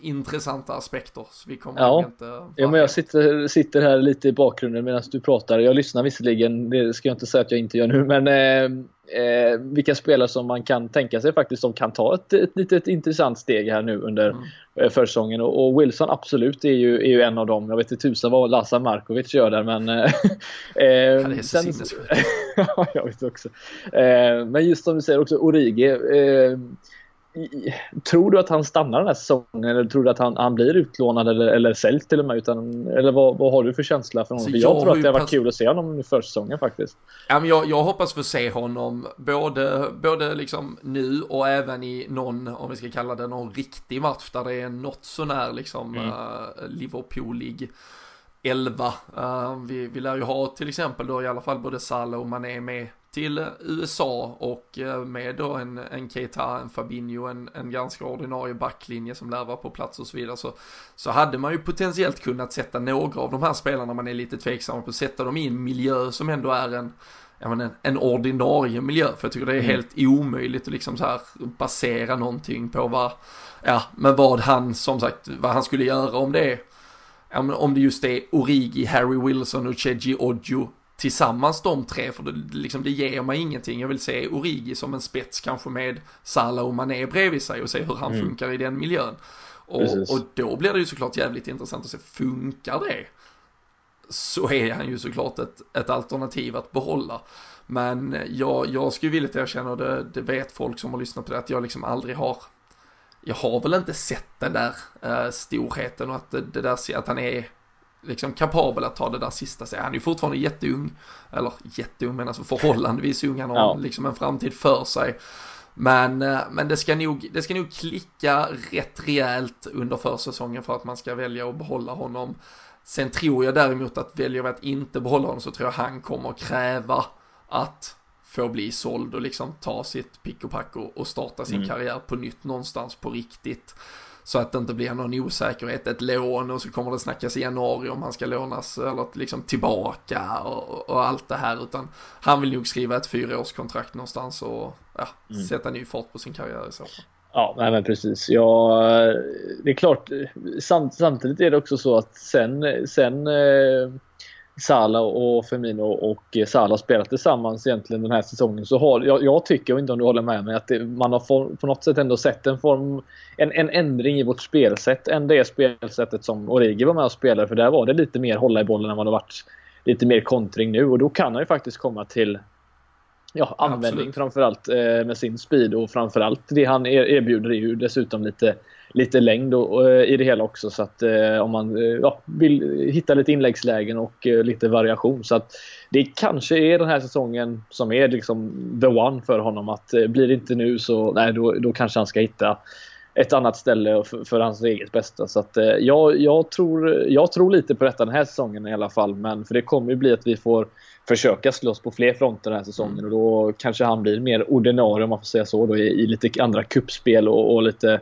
intressanta aspekter. Så vi kommer ja. inte... Ja, men jag sitter, sitter här lite i bakgrunden medan du pratar. Jag lyssnar visserligen, det ska jag inte säga att jag inte gör nu, men eh, vilka spelare som man kan tänka sig faktiskt som kan ta ett, ett litet intressant steg här nu under mm. eh, försäsongen. Och, och, Wilson absolut är ju, är ju en av dem. Jag vet inte tusan vad Lazar Markovic gör där men... Eh, [LAUGHS] Han är så sen, [LAUGHS] Ja, jag vet också. Eh, men just som du säger också Origi. Eh, tror du att han stannar den här säsongen eller tror du att han, han blir utlånad eller, eller säljs till och med? Utan, eller vad, vad har du för känsla för honom? För jag, jag tror att det har varit kul att se honom i försäsongen faktiskt. Ja, men jag, jag hoppas få se honom både, både liksom nu och även i någon, om vi ska kalla det någon riktig match där det är något sånär liksom mm. uh, Liverpoolig 11. Uh, vi, vi lär ju ha till exempel då i alla fall både Salah och Mané med till USA och eh, med då en, en Keita, en Fabinho, en, en ganska ordinarie backlinje som lär vara på plats och så vidare så, så hade man ju potentiellt kunnat sätta några av de här spelarna man är lite tveksam på, sätta dem i en miljö som ändå är en menar, en ordinarie miljö för jag tycker det är mm. helt omöjligt att liksom så här basera någonting på vad, ja, men vad han som sagt, vad han skulle göra om det är om det just är Origi, Harry Wilson och Cheji Ojo tillsammans de tre, för det, liksom, det ger mig ingenting. Jag vill se Origi som en spets kanske med Salah och Mané bredvid sig och se hur han mm. funkar i den miljön. Och, och, då blir det ju såklart jävligt intressant att se, funkar det? Så är han ju såklart ett, ett alternativ att behålla. Men jag, jag skulle vilja erkänna, och det, det vet folk som har lyssnat på det, att jag liksom aldrig har jag har väl inte sett den där uh, storheten och att det, det där, att han är liksom kapabel att ta det där sista steget. Han är ju fortfarande jätteung, eller jätteung men alltså förhållandevis ung, han har ja. liksom en framtid för sig. Men, eh, men det, ska nog, det ska nog klicka rätt rejält under försäsongen för att man ska välja att behålla honom. Sen tror jag däremot att väljer vi att inte behålla honom så tror jag han kommer kräva att få bli såld och liksom ta sitt pick och pack och, och starta sin mm. karriär på nytt någonstans på riktigt. Så att det inte blir någon osäkerhet, ett lån och så kommer det snackas i januari om han ska lånas eller liksom tillbaka och, och allt det här. Utan han vill nog skriva ett fyraårskontrakt någonstans och ja, mm. sätta ny fart på sin karriär i så fall. Ja, nej men precis. Ja, det är klart. Samt, samtidigt är det också så att sen, sen eh, Sala och Firmino och eh, Sala spelat tillsammans egentligen den här säsongen så har jag, jag tycker, och inte om du håller med mig, att det, man har for, på något sätt ändå sett en form en, en ändring i vårt spelsätt än det spelsättet som Origi var med och spelade för där var det lite mer hålla i bollen än vad det varit lite mer kontring nu och då kan han ju faktiskt komma till ja, användning Absolut. framförallt eh, med sin speed och framförallt det han erbjuder är ju dessutom lite lite längd och, och, eh, i det hela också. Så att eh, om man eh, ja, vill hitta lite inläggslägen och eh, lite variation. Så att det kanske är den här säsongen som är liksom the one för honom. Att eh, blir det inte nu så nej då, då kanske han ska hitta ett annat ställe för, för hans eget bästa. Så att, eh, jag, jag, tror, jag tror lite på detta den här säsongen i alla fall. Men för det kommer ju bli att vi får försöka slåss på fler fronter den här säsongen. Mm. Och då kanske han blir mer ordinarie om man får säga så då, i, i lite andra kuppspel och, och lite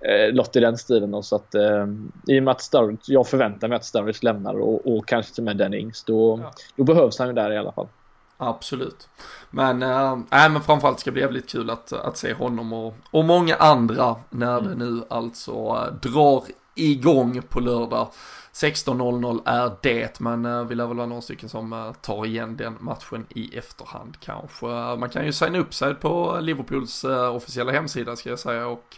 eh, lott i den stilen. Då, så att, eh, I och med att Sturridge, jag förväntar mig att Sturridge lämnar och, och kanske till och med Dennings. Då, ja. då behövs han ju där i alla fall. Absolut. Men, äh, men framförallt ska det bli jävligt kul att, att se honom och, och många andra när mm. det nu alltså äh, drar igång på lördag. 16.00 är det, men äh, vi lär väl vara några stycken som äh, tar igen den matchen i efterhand kanske. Man kan ju signa upp sig på Liverpools officiella hemsida ska jag säga och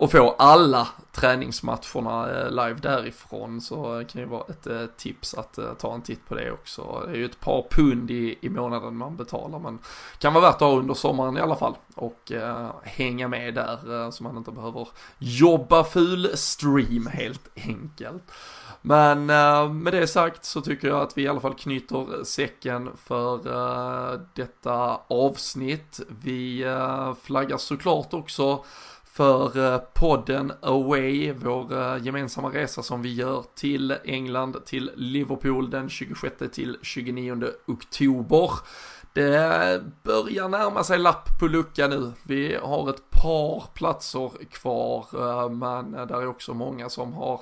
och få alla träningsmatcherna eh, live därifrån så kan ju vara ett eh, tips att eh, ta en titt på det också. Det är ju ett par pund i, i månaden man betalar men kan vara värt att ha under sommaren i alla fall och eh, hänga med där eh, så man inte behöver jobba full stream helt enkelt. Men eh, med det sagt så tycker jag att vi i alla fall knyter säcken för detta avsnitt. Vi flaggar såklart också för eh, podden Away, vår eh, gemensamma resa som vi gör till England, till Liverpool den 26 till 29 oktober. Det börjar närma sig lapp på lucka nu. Vi har ett par platser kvar, eh, men det är också många som har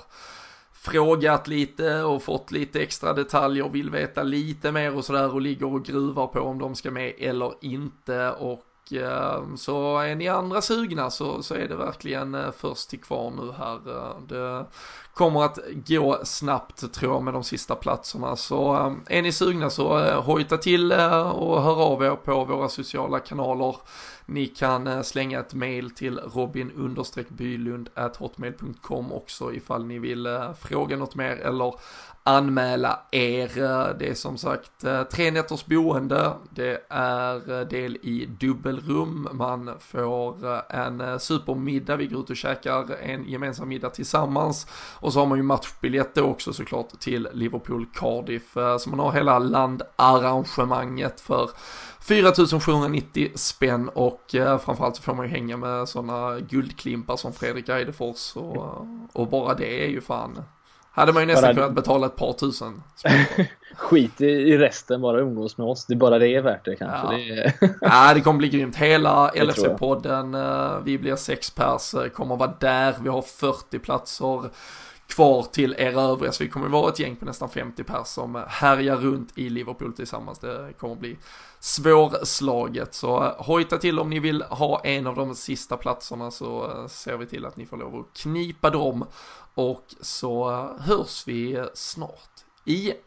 frågat lite och fått lite extra detaljer, vill veta lite mer och sådär och ligger och gruvar på om de ska med eller inte och Ehm, så är ni andra sugna så, så är det verkligen eh, först till kvar nu här. Eh, det kommer att gå snabbt tror jag med de sista platserna. Så eh, är ni sugna så hojta till och hör av er på våra sociala kanaler. Ni kan slänga ett mail till robin bylund hotmail.com också ifall ni vill fråga något mer eller anmäla er. Det är som sagt eh, tre nätters boende, det är eh, del i dubbelrum, man får eh, en supermiddag, vi går ut och käkar en gemensam middag tillsammans. Och så har man ju matchbiljetter också såklart till Liverpool Cardiff, så man har hela landarrangemanget för 4790 spänn. Och eh, framförallt så får man ju hänga med sådana guldklimpar som Fredrik Eidefors och, och bara det är ju fan hade man ju nästan bara... kunnat betala ett par tusen. [LAUGHS] Skit i resten, bara umgås med oss. Det är bara det är värt det kanske. Ja, det, är... [LAUGHS] ja, det kommer bli grymt. Hela LFC-podden, eh, vi blir sex pers, eh, kommer vara där. Vi har 40 platser kvar till er övriga, så vi kommer vara ett gäng på nästan 50 pers som härjar runt i Liverpool tillsammans. Det kommer bli svårslaget, så eh, hojta till om ni vill ha en av de sista platserna så ser vi till att ni får lov att knipa dem och så hörs vi snart igen.